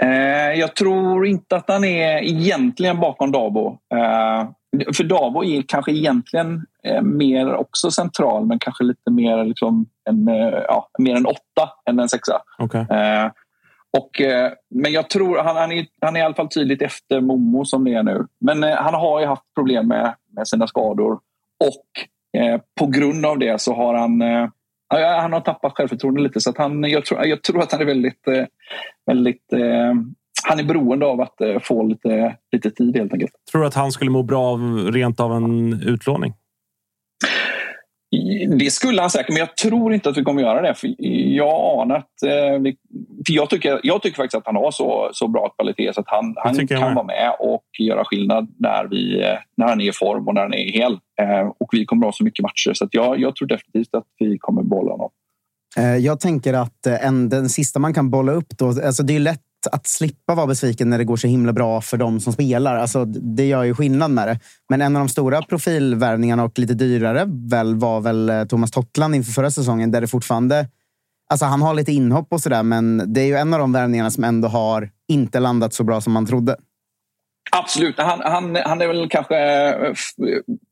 Eh, jag tror inte att han är egentligen bakom Dabo. Eh, för Dabo är kanske egentligen eh, mer också central men kanske lite mer liksom en, ja, mer en åtta än en sexa. Okay. Och, men jag tror han, han, är, han är i alla fall tydligt efter Momo som det är nu. Men han har ju haft problem med, med sina skador och på grund av det så har han han har tappat självförtroende lite. Så att han, jag, tror, jag tror att han är väldigt, eh, väldigt eh, han är beroende av att eh, få lite, lite tid helt enkelt. Tror du att han skulle må bra av rent av en utlåning? Det skulle han säkert, men jag tror inte att vi kommer göra det. För jag anar att... Eh, för jag, tycker, jag tycker faktiskt att han har så, så bra kvalitet så att han, han kan med. vara med och göra skillnad när, vi, när han är i form och när han är hel. Eh, och vi kommer ha så mycket matcher så att jag, jag tror definitivt att vi kommer bolla honom. Eh, Jag tänker att en, den sista man kan bolla upp då, alltså det är lätt att slippa vara besviken när det går så himla bra för de som spelar. Alltså, det gör ju skillnad med det. Men en av de stora profilvärvningarna och lite dyrare väl, var väl eh, Thomas Tottland inför förra säsongen där det fortfarande... Alltså han har lite inhopp och sådär, men det är ju en av de värvningarna som ändå har inte landat så bra som man trodde. Absolut. Han, han, han är väl kanske eh,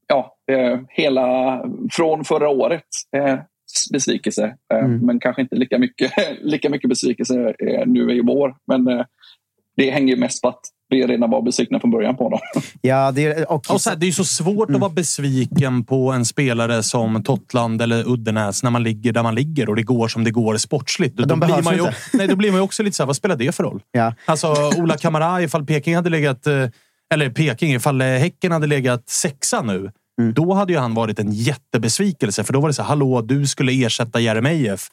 ja, eh, hela från förra året besvikelse. Eh, Mm. Men kanske inte lika mycket, lika mycket besvikelse eh, nu i vår. Men eh, det hänger mest på att vi redan var besvikna från början på honom. Ja, det är, och, Och så här, det är ju så svårt att vara besviken på en spelare som Tottland eller Uddenäs när man ligger där man ligger och det går som det går sportsligt. Då, de blir behövs man ju, nej, då blir man ju också lite så här, vad spelar det för roll? Ja. Alltså, Ola Kamara, ifall Peking hade legat... Eller Peking, ifall Häcken hade legat sexa nu. Mm. Då hade ju han varit en jättebesvikelse. För då var det så här, hallå, du skulle ersätta Jeremejeff.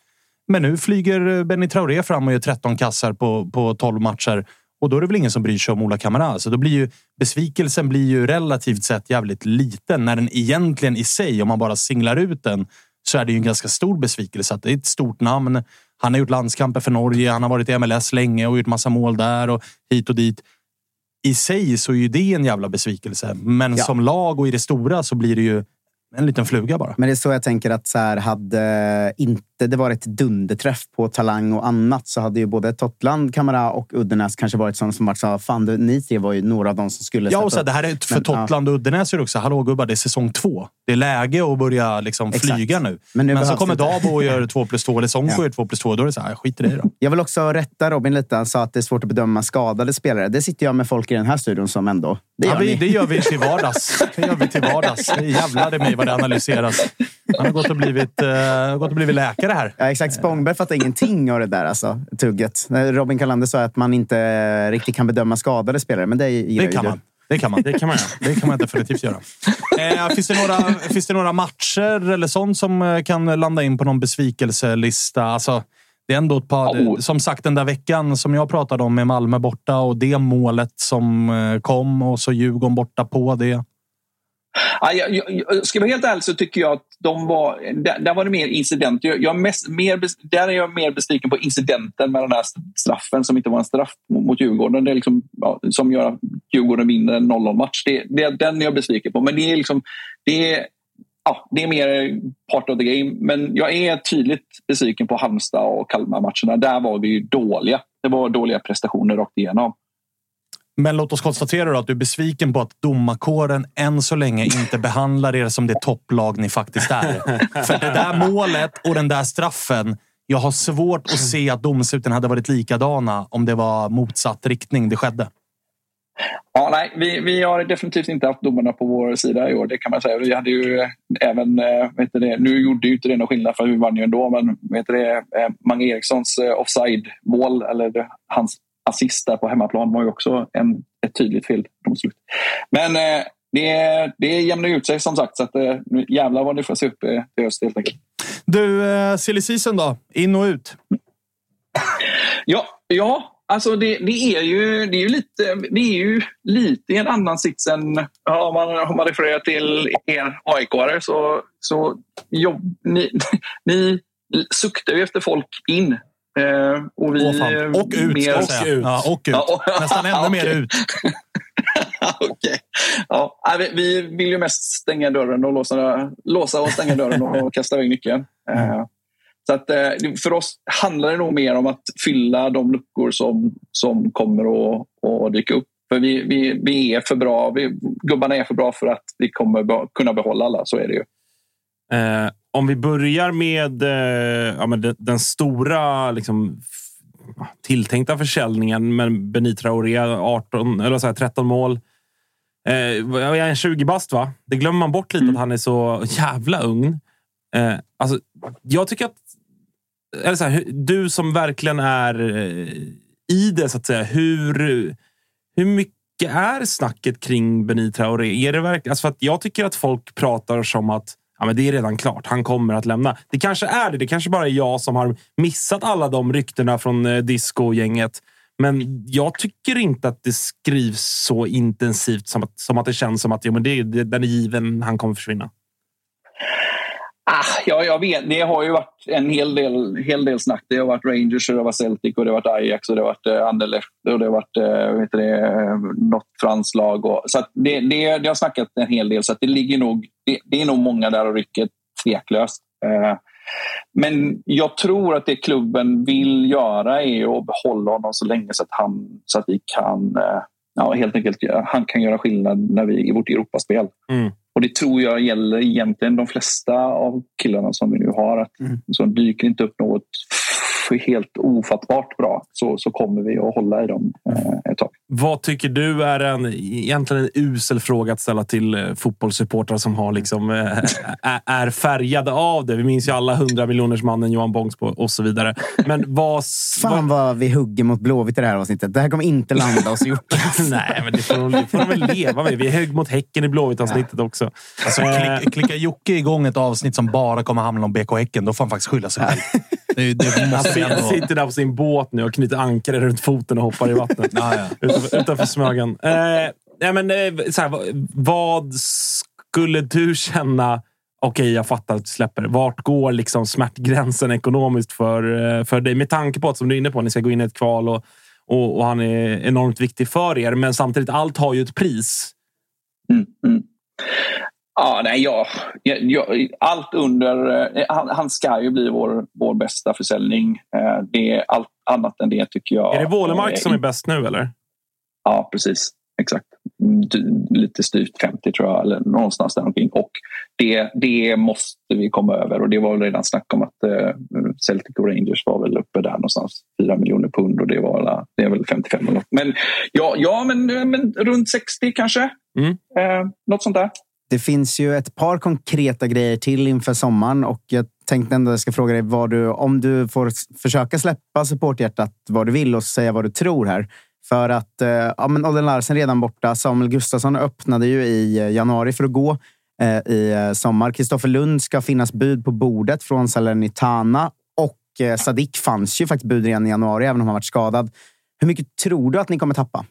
Men nu flyger eh, Benny Traoré fram och gör 13 kassar på, på 12 matcher. Och då är det väl ingen som bryr sig om Ola Kamara. Så då blir ju besvikelsen blir ju relativt sett jävligt liten. När den egentligen i sig, om man bara singlar ut den, så är det ju en ganska stor besvikelse. Att det är ett stort namn. Han har gjort landskamper för Norge. Han har varit i MLS länge och gjort massa mål där och hit och dit. I sig så är ju det en jävla besvikelse. Men Ja. som lag och i det stora så blir det ju en liten fluga bara. Men det är så jag tänker att så här, hade inte det varit dunderträff på talang och annat så hade ju både Totland, Kamara och Uddenäs kanske varit sådana som varit så fan du, ni tre var ju några av de som skulle Ja, och så, det här är för Men, Totland och Uddenäs är det också. Hallå gubbar, det är säsong två. Det är läge att börja liksom flyga nu. Men Men, nu så behövs kommer. Dabo och gör två plus två eller Sonko Ja. gör två plus två. Då är det så här, skit i det då. Jag vill också rätta Robin lite. Han sa att det är svårt att bedöma skadade spelare. Det sitter jag med folk i den här studion som ändå... Det gör ja, vi, det gör vi till vardags. Det gör vi till vardags. Jävlar i mig vad det analyseras. Han har gått och blivit, uh, gått och blivit läkare här. Ja, exakt. Spångberg fattar ingenting av det där alltså, tugget. Robin Kalander sa att man inte riktigt kan bedöma skadade spelare, men det gillar Det kan man. Det kan man. Det kan man göra. Det kan man definitivt göra. Eh, finns, det några, finns det några matcher eller sånt som eh, kan landa in på någon besvikelselista? Alltså, det är ändå ett par... Oh. Som sagt, den där veckan som jag pratade om med Malmö borta och det målet som eh, kom och så Djurgården borta på det. Ja, jag, jag, jag, ska jag vara helt ärlig så tycker jag att de var, där, där var det mer incident. Jag, jag mest, mer, där är jag mer besviken på incidenten med den här straffen som inte var en straff mot, mot Djurgården. Det är liksom, ja, som gör att Djurgården vinner en 0-0-match. Det, det, den är jag besviken på. Men det är, liksom, det är, ja, det är mer part of the game. Men jag är tydligt besviken på Halmstad och Kalmar-matcherna. Där var vi ju dåliga. Det var dåliga prestationer rakt igenom. Men låt oss konstatera då att du är besviken på att domarkåren än så länge inte behandlar er som det topplag ni faktiskt är. För det där målet och den där straffen. Jag har svårt att se att domsluten hade varit likadana om det var motsatt riktning det skedde. Ja, nej, vi, vi har definitivt inte haft domarna på vår sida i år, det kan man säga. Vi hade ju eh, även, eh, vet det, nu gjorde ju inte det någon skillnad för vi vann ju ändå, men vet det, eh, Mange Erikssons eh, offside-mål, eller hans assist där på hemmaplan var ju också en, ett tydligt feldomslut. Men eh, det, det jämnar ut sig som sagt, så att, eh, jävlar vad ni får se upp eh, till höst helt enkelt. Du, eh, silly season då? In och ut? Ja, ja alltså det, det, är ju, det, är ju lite, det är ju lite en annan sits än ja, om, man, om man refererar till er aik så, så jobb, ni, ni suktar ju efter folk in. Eh, och, vi, Åh. Och ut, jag säga. ut. Ja, och ut. Ja, och- Nästan ännu mer ut. Okej. Ja, vi, vi vill ju mest stänga dörren och låsa, låsa och stänga dörren och kasta iväg nyckeln. Eh, Så att, eh, för oss handlar det nog mer om att fylla de luckor som, som kommer att, att dyka upp. För vi, vi, vi är för bra. Vi, gubbarna är för bra för att vi kommer kunna behålla alla. Så är det ju. Eh, om vi börjar med, eh, ja, men den, den stora liksom, tilltänkta försäljningen med Benit Traoré, 18, eller så här, 13 mål. Eh, jag är en 20 bast, va? Det glömmer man bort lite att han är så jävla ung. Eh, alltså, jag tycker att... Eller så här, du som verkligen är eh, i det, så att säga. Hur, hur mycket är snacket kring Benit Traoré? Är det verkligen, alltså för att jag tycker att folk pratar som att ja, men det är redan klart. Han kommer att lämna. Det kanske är det. Det kanske bara är jag som har missat alla de ryktena från eh, disco-gänget. Men jag tycker inte att det skrivs så intensivt som att, som att det känns som att jo, men det, det, den är given. Han kommer försvinna. Ah, ja, jag vet. Det har ju varit en hel del, hel del snack. Det har varit Rangers, och det var Celtic, och det har varit Ajax och det har varit eh, Anderlecht och det har varit eh, vet det, något franskt lag. Och, så att det, det, det har snackat en hel del. Så att det, ligger nog, det, det är nog många där och rycker tveklöst. Eh, men jag tror att det klubben vill göra är att behålla honom så länge så att, han, så att vi kan eh, ja, helt enkelt, han kan göra skillnad när vi, i vårt Europaspel. Mm. Och det tror jag gäller egentligen de flesta av killarna som vi nu har. Att Så dyker inte upp något helt ofattbart bra så, så kommer vi att hålla i dem eh, ett tag. Vad tycker du är en, egentligen en usel fråga att ställa till eh, fotbollssupportrar som har liksom, eh, är, är färgade av det? Vi minns ju alla 100 miljoners mannen Johan Bångsbo och så vidare. Men vad... Fan vad vi hugger mot Blåvitt i det här avsnittet. Det här kommer inte landa oss gjort. Nej, men det får, de- det får de väl leva med. Vi är hög mot Häcken i Blåvitt-avsnittet också. Alltså, Eh, klick, klickar Jocke igång ett avsnitt som bara kommer handla om BK Häcken, då får han faktiskt skylla sig själv. Det, det Han sitter, sitter där på sin båt nu och knyter ankare runt foten och hoppar i vattnet. Ja, ja. Utanför, utanför Smögen. Eh, nej, men, eh, så här, vad, skulle du känna? Okej, jag fattar att du släpper. Vart går liksom smärtgränsen ekonomiskt för, eh, för dig? Med tanke på att, som du är inne på, ni ska gå in i ett kval och, och, och han är enormt viktig för er. Men samtidigt, allt har ju ett pris. Mm, mm. Ja, nej, ja, ja, allt under... Eh, han, han, ska ju bli vår, vår bästa försäljning. Det är allt annat än det tycker jag. Är det Wålemark som är bäst nu eller? Ja, precis. Exakt. Lite styvt 50 tror jag, eller någonstans där omkring. Och det, det måste vi komma över och det var väl redan snack om att eh, Celtic och Rangers var väl uppe där någonstans. 4 miljoner pund och det, var, det är väl 55 eller något. Men ja, ja men, men runt 60 kanske. Mm. Eh, något sånt där. Det finns ju ett par konkreta grejer till inför sommaren och jag tänkte ändå jag ska fråga dig vad du, om du får försöka släppa supporthjärtat vad du vill och säga vad du tror här. För att eh, ja, men Olden Larsen redan borta. Samuel Gustafsson öppnade ju i eh, januari för att gå eh, i eh, sommar. Kristoffer Lund ska finnas bud på bordet från Salernitana och eh, Sadik fanns ju faktiskt bud redan i januari, även om han varit skadad. Hur mycket tror du att ni kommer tappa?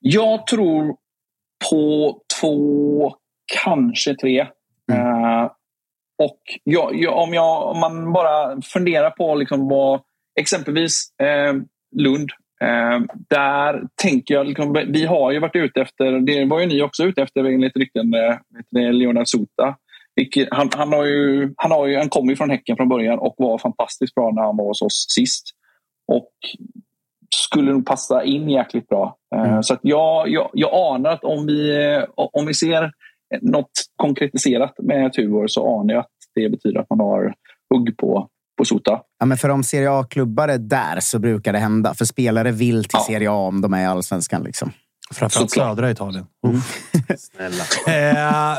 Jag tror på två, kanske tre. Mm. Uh, och jag, jag, om, jag, om man bara funderar på liksom vad exempelvis eh, Lund. Eh, där tänker jag, liksom, vi har ju varit ute efter, det var ju ni också ute efter enligt rykten, eh, Leonard Sota. Han, han, har ju, han, har ju, han kom ju från Häcken från början och var fantastiskt bra när han var hos oss sist. Och skulle nog passa in jäkligt bra. Eh, mm. Så att jag, jag, jag anar att om vi, om vi ser något konkretiserat med Tuvor så anar jag att det betyder att man har hugg på, på Sota. Ja, men för om Serie A-klubbar är där så brukar det hända. För spelare vill till ja. Serie A om de är i allsvenskan. Liksom. Framförallt södra Italien. Mm. Snälla.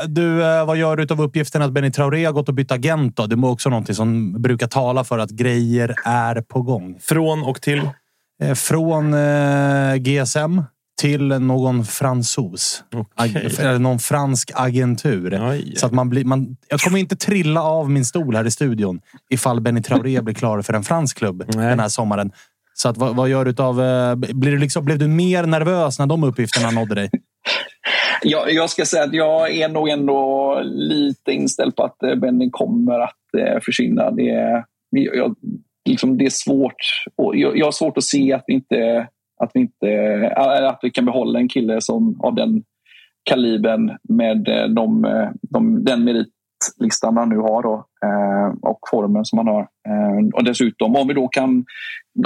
eh, du, eh, vad gör du av uppgiften att Benny Traoré har gått och bytt agent? Då? Det är också något som brukar tala för att grejer är på gång. Från och till? Eh, från eh, GSM till någon fransos. Okay. Eller någon fransk agentur. Aj. Så att man blir, man, jag kommer inte trilla av min stol här i studion ifall Benny Traoré blir klar för en fransk klubb Nej. den här sommaren. Så att, vad, vad gör du av, eh, blir du liksom, Blev du mer nervös när de uppgifterna nådde dig? Jag, jag ska säga att jag är nog ändå lite inställd på att Benny kommer att försvinna. Det, jag, liksom, det är svårt. Jag, jag har svårt att se att vi inte att vi, inte, eh, att vi kan behålla en kille som av den kalibern med eh, de, eh, de, den meritlistan han nu har då, och formen som han har. Och dessutom om vi då kan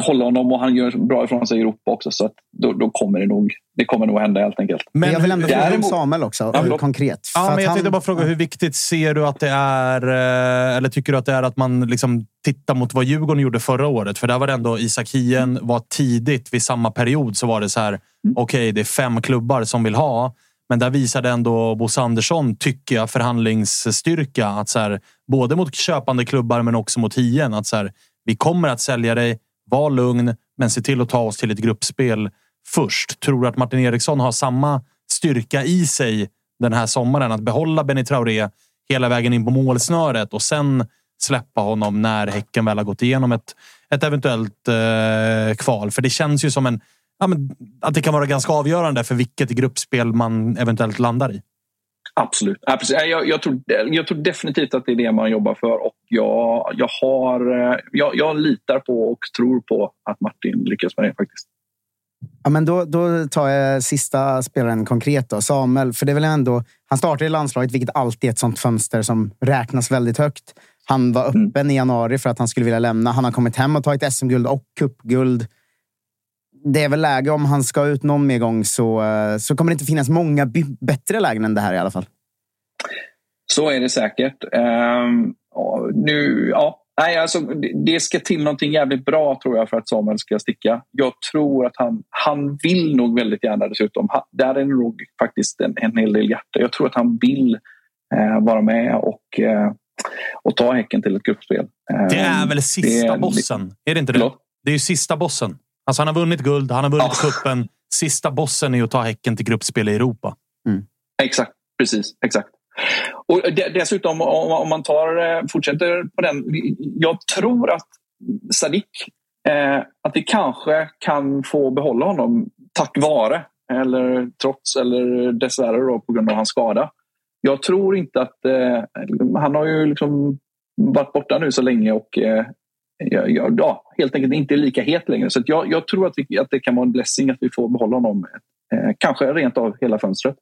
hålla honom och han gör bra ifrån sig i Europa också så att då, då kommer det nog det kommer nog hända helt enkelt. Men jag vill ändå fråga om Samuel också, ja, konkret. Ja, men jag han... tänkte bara fråga, hur viktigt ser du att det är, eller tycker du att det är att man liksom tittar mot vad Djurgården gjorde förra året? För där var det ändå Isak Hien var tidigt vid samma period så var det så här. Mm. Okej, okay, det är fem klubbar som vill ha, men där visade ändå Bosse Andersson, tycker jag, förhandlingsstyrka. Att så här, både mot köpande klubbar men också mot Hien. Att så här, vi kommer att sälja dig. Var lugn, men se till att ta oss till ett gruppspel först. Tror du att Martin Eriksson har samma styrka i sig den här sommaren? Att behålla Benny Traoré hela vägen in på målsnöret och sen släppa honom när Häcken väl har gått igenom ett, ett eventuellt eh, kval. För det känns ju som en, ja, men, att det kan vara ganska avgörande för vilket gruppspel man eventuellt landar i. Absolut. Ja, precis. Jag, jag, tror, jag tror definitivt att det är det man jobbar för och jag, jag, har, eh, jag, jag litar på och tror på att Martin lyckas med det faktiskt. Ja, men då, då tar jag sista spelaren konkret. Då. Samuel, för det är väl ändå, han startade i landslaget, vilket alltid är ett sånt fönster som räknas väldigt högt. Han var mm. öppen mm. i januari för att han skulle vilja lämna. Han har kommit hem och tagit SM-guld och cupguld. Det är väl läge om han ska ut någon mer gång så, eh, så kommer det inte finnas många bättre lägen än det här i alla fall. Så är det säkert. Um, nu, ja, Nej, alltså, det ska till någonting jävligt bra tror jag för att Samuel ska sticka. Jag tror att han, han vill nog väldigt gärna dessutom. Han, där är nog faktiskt en, en hel del hjärta. Jag tror att han vill eh, vara med och, eh, och ta Häcken till ett gruppspel. Det är väl sista det, bossen? Är det inte det? Förlåt? Det är ju sista bossen. Alltså han har vunnit guld, han har vunnit ja. kuppen. Sista bossen är att ta Häcken till gruppspel i Europa. Mm. Exakt, precis. Exakt. Och dessutom om man tar, eh, fortsätter på den. Jag tror att Sadik, eh, att vi kanske kan få behålla honom tack vare eller trots eller dessvärre då, på grund av hans skada. Jag tror inte att... Eh, han har ju liksom varit borta nu så länge och eh, ja, helt enkelt inte lika het längre. Så jag, jag, tror att, vi, att det kan vara en blessing att vi får behålla honom. Eh, kanske rent av hela fönstret.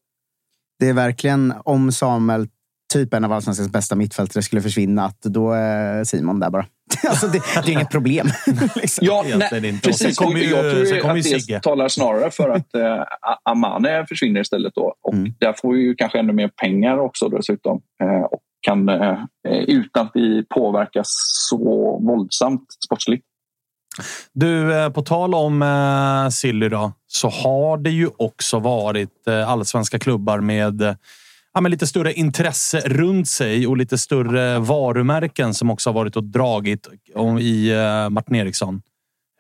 Det är verkligen om Samuel, typ en av allsvenskans bästa mittfältare, skulle försvinna, att då är Simon där bara. alltså det, det är inget problem. liksom. Ja, nej, inte. Och sen precis. kommer ju- jag tror sen ju att det Sigge. talar snarare för att eh, Amane försvinner istället. Då. Och Mm. Där får vi ju kanske ännu mer pengar också dessutom. Eh, och kan, eh, eh, utan att vi påverkas så våldsamt sportsligt. Du, eh, på tal om Silly då, så har det ju också varit allsvenska klubbar med, ja, med lite större intresse runt sig och lite större varumärken som också har varit och dragit i Martin Eriksson.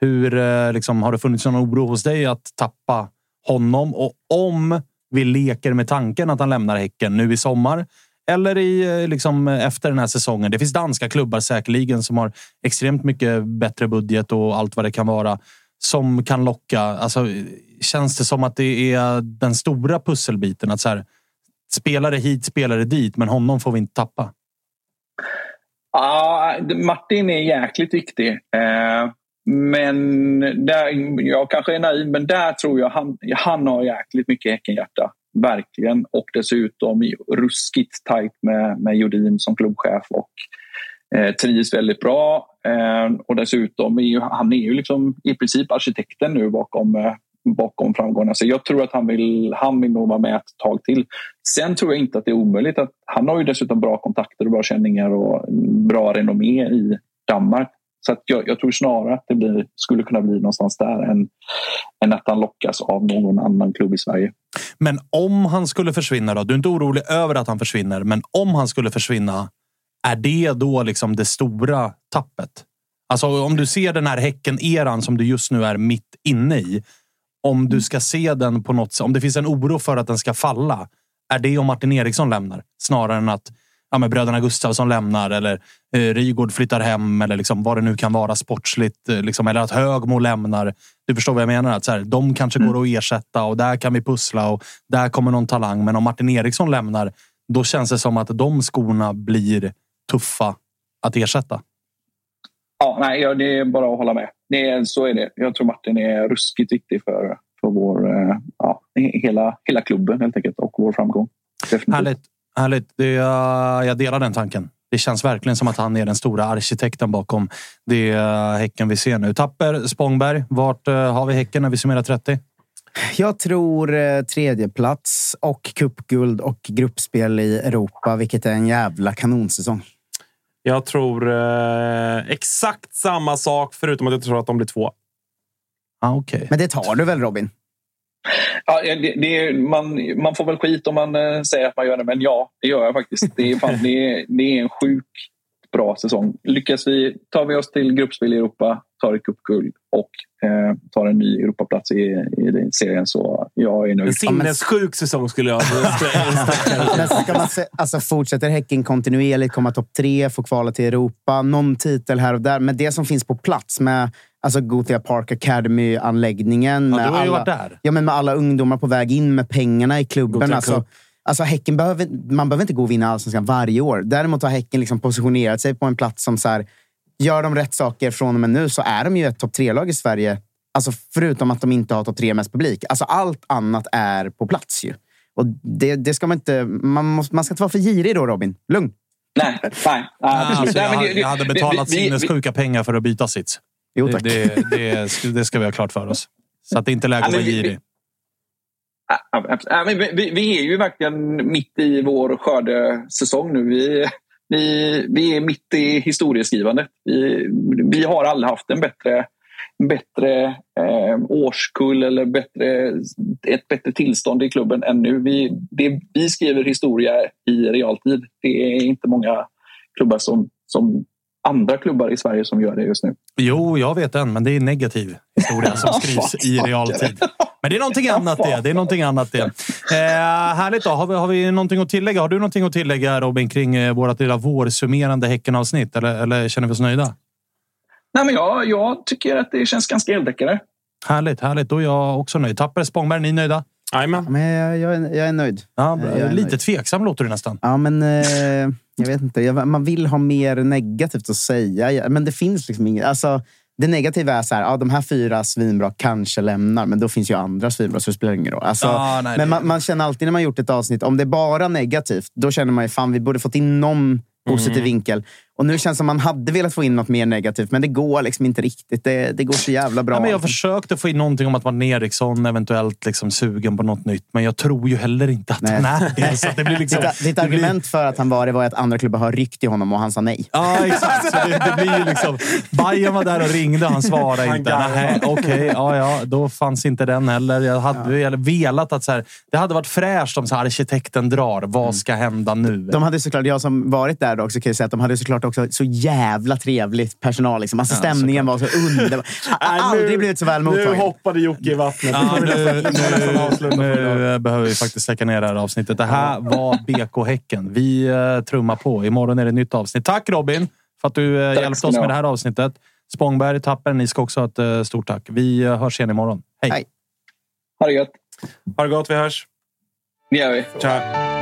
Hur liksom, har det funnits någon oro hos dig att tappa honom? Och om vi leker med tanken att han lämnar Häcken nu i sommar eller i, eh, liksom, eh, efter den här säsongen. Det finns danska klubbar säkerligen som har extremt mycket bättre budget och allt vad det kan vara som kan locka. Alltså, känns det som att det är den stora pusselbiten? Att så här, spelare hit, spelare dit, men honom får vi inte tappa. Ja, Martin är jäkligt viktig. Eh, men där, jag kanske är naiv, men där tror jag han, han har jäkligt mycket Häckenhjärta. Verkligen. Och dessutom ruskigt tajt med, med Jodin som klubbchef och eh, trivs väldigt bra. Eh, och dessutom är ju, han är ju liksom i princip arkitekten nu bakom, eh, bakom framgångarna. Så jag tror att han vill, han vill nog vara med ett tag till. Sen tror jag inte att det är omöjligt. att Han har ju dessutom bra kontakter och bra känningar och bra renommé i Danmark. Så att jag, jag tror snarare att det blir, skulle kunna bli någonstans där än, än att han lockas av någon annan klubb i Sverige. Men om han skulle försvinna då? Du är inte orolig över att han försvinner, men om han skulle försvinna, är det då liksom det stora tappet? Alltså om du ser den här Häcken-eran som du just nu är mitt inne i. Om du ska se den på något sätt, om det finns en oro för att den ska falla. Är det om Martin Eriksson lämnar? Snarare än att ja, men bröderna Gustafsson lämnar eller eh, Rygård flyttar hem eller liksom, vad det nu kan vara sportsligt. Eh, liksom, eller att Högmo lämnar. Du förstår vad jag menar? Att så här, de kanske går att ersätta och där kan vi pussla och där kommer någon talang. Men om Martin Eriksson lämnar, då känns det som att de skorna blir tuffa att ersätta. Ja, nej, det är bara att hålla med. Det är, så är det. Jag tror Martin är ruskigt viktig för, för vår, eh, ja, hela, hela klubben helt enkelt och vår framgång. Definitivt. Härligt. Härligt. Det, uh, jag delar den tanken. Det känns verkligen som att han är den stora arkitekten bakom det uh, Häcken vi ser nu. Tapper, Spångberg. Vart uh, har vi Häcken när vi summerar 30? Jag tror eh, tredje plats och cupguld och gruppspel i Europa, vilket är en jävla kanonsäsong. Jag tror eh, exakt samma sak, förutom att jag tror att de blir två. Ah, okay. Men det tar du väl Robin? Ja, det, det är, man, man får väl skit om man eh, säger att man gör det, men ja, det gör jag faktiskt. Det är, fan, det det är en sjukt bra säsong. Lyckas vi, tar vi oss till gruppspel i Europa, tar ett cupguld och eh, tar en ny Europaplats i, i den serien så jag är nöjd. En sinnessjuk säsong skulle jag Men ska man se, alltså fortsätter Häcken kontinuerligt, komma topp tre, få kvala till Europa, någon titel här och där. Men det som finns på plats med alltså Gothia Park Academy-anläggningen. Ja, med alla. Ja, men med alla ungdomar på väg in, med pengarna i klubben. Gothia Alltså, Cup. Alltså häcken behöver, man behöver inte gå och vinna allsvenskan varje år. Däremot har Häcken liksom positionerat sig på en plats som så här, gör de rätt saker från och med nu så är de ju ett topp tre-lag i Sverige. Alltså förutom att de inte har topp tre mest publik. Alltså allt annat är på plats ju. Och det, det ska man inte... Man, måste, man ska inte vara för girig då, Robin. Lugn. Nej, nej. Ah, alltså, jag, det- jag hade betalat vi- vi- sinnessjuka pengar för att byta sits. Jo, det, tack. det, det, det ska vi ha klart för oss. Så att det inte är läge Ja, att vara vi- girig. Ja, men vi, vi- vi är ju verkligen mitt i vår skördesäsong nu. Vi, vi, vi är mitt i historieskrivandet. Vi, vi har aldrig haft en bättre, bättre eh, årskull eller bättre, ett bättre tillstånd i klubben än nu. Vi, det, vi skriver historia i realtid. Det är inte många klubbar som, som andra klubbar i Sverige som gör det just nu. Jo, jag vet en, men det är negativ historia som skrivs i realtid. Men det är någonting annat det. Det är någonting annat det. Eh, härligt då. Har vi, har vi någonting att tillägga? Har du någonting att tillägga Robin kring eh, vårt lilla vårsummerande Häcken-avsnitt? Eller, eller känner vi oss nöjda? Nej, men jag, jag tycker att det känns ganska eldäckare. Härligt, härligt. Då är jag också nöjd. Tapper, Spångberg, ni nöjda? Jajamän. Men jag, jag, är, jag är nöjd. Ja, Jag är lite nöjd. tveksam låter du nästan. Ja, men eh, jag vet inte. Jag, man vill ha mer negativt att säga. Men det finns liksom inget. Alltså, det negativa är så här, ja, de här fyra svinbra kanske lämnar, men då finns ju andra svinbra så det spelar ingen roll. Alltså, Ja, nej, men man, man känner alltid när man gjort ett avsnitt, om det är bara negativt, då känner man ju fan vi borde fått in någon positiv Mm. vinkel. Och nu känns det som man hade velat få in något mer negativt, men det går liksom inte riktigt. Det, det går så jävla bra. Ja, men jag försökte få in någonting om att Martin Eriksson eventuellt liksom sugen på något nytt, men jag tror ju heller inte att Nej. han är det. Så att det blir liksom, ditt, ditt det blir- argument för att han var det var att andra klubbar har ryckt i honom och han sa nej. Ja, exakt. Så det, det blir ju liksom... Bajen var där och ringde och han svarade Han inte. Nej, Okej, ja, ja, då fanns inte den heller. Jag hade ja. velat att så här, det hade varit fräscht om så här, arkitekten drar. Vad ska hända nu? De hade såklart, jag som varit där då också kan ju säga att de hade såklart också så jävla trevligt personal. Liksom. Alltså, stämningen var så underbar. Jag har aldrig blivit så väl Nu mottagen. hoppade Jocke i vattnet. Ja, Nu nu, nu, nu behöver vi faktiskt släcka ner det här avsnittet. Det här var BK Häcken. Vi uh, trummar på. Imorgon är det ett nytt avsnitt. Tack Robin för att du uh, hjälpte oss med det här avsnittet. Spångberg, Tapper, ni ska också ha ett uh, stort tack. Vi uh, hörs igen imorgon. Hej! Hej. Ha det gött. Ha det gott, vi hörs. Det gör vi. Ciao.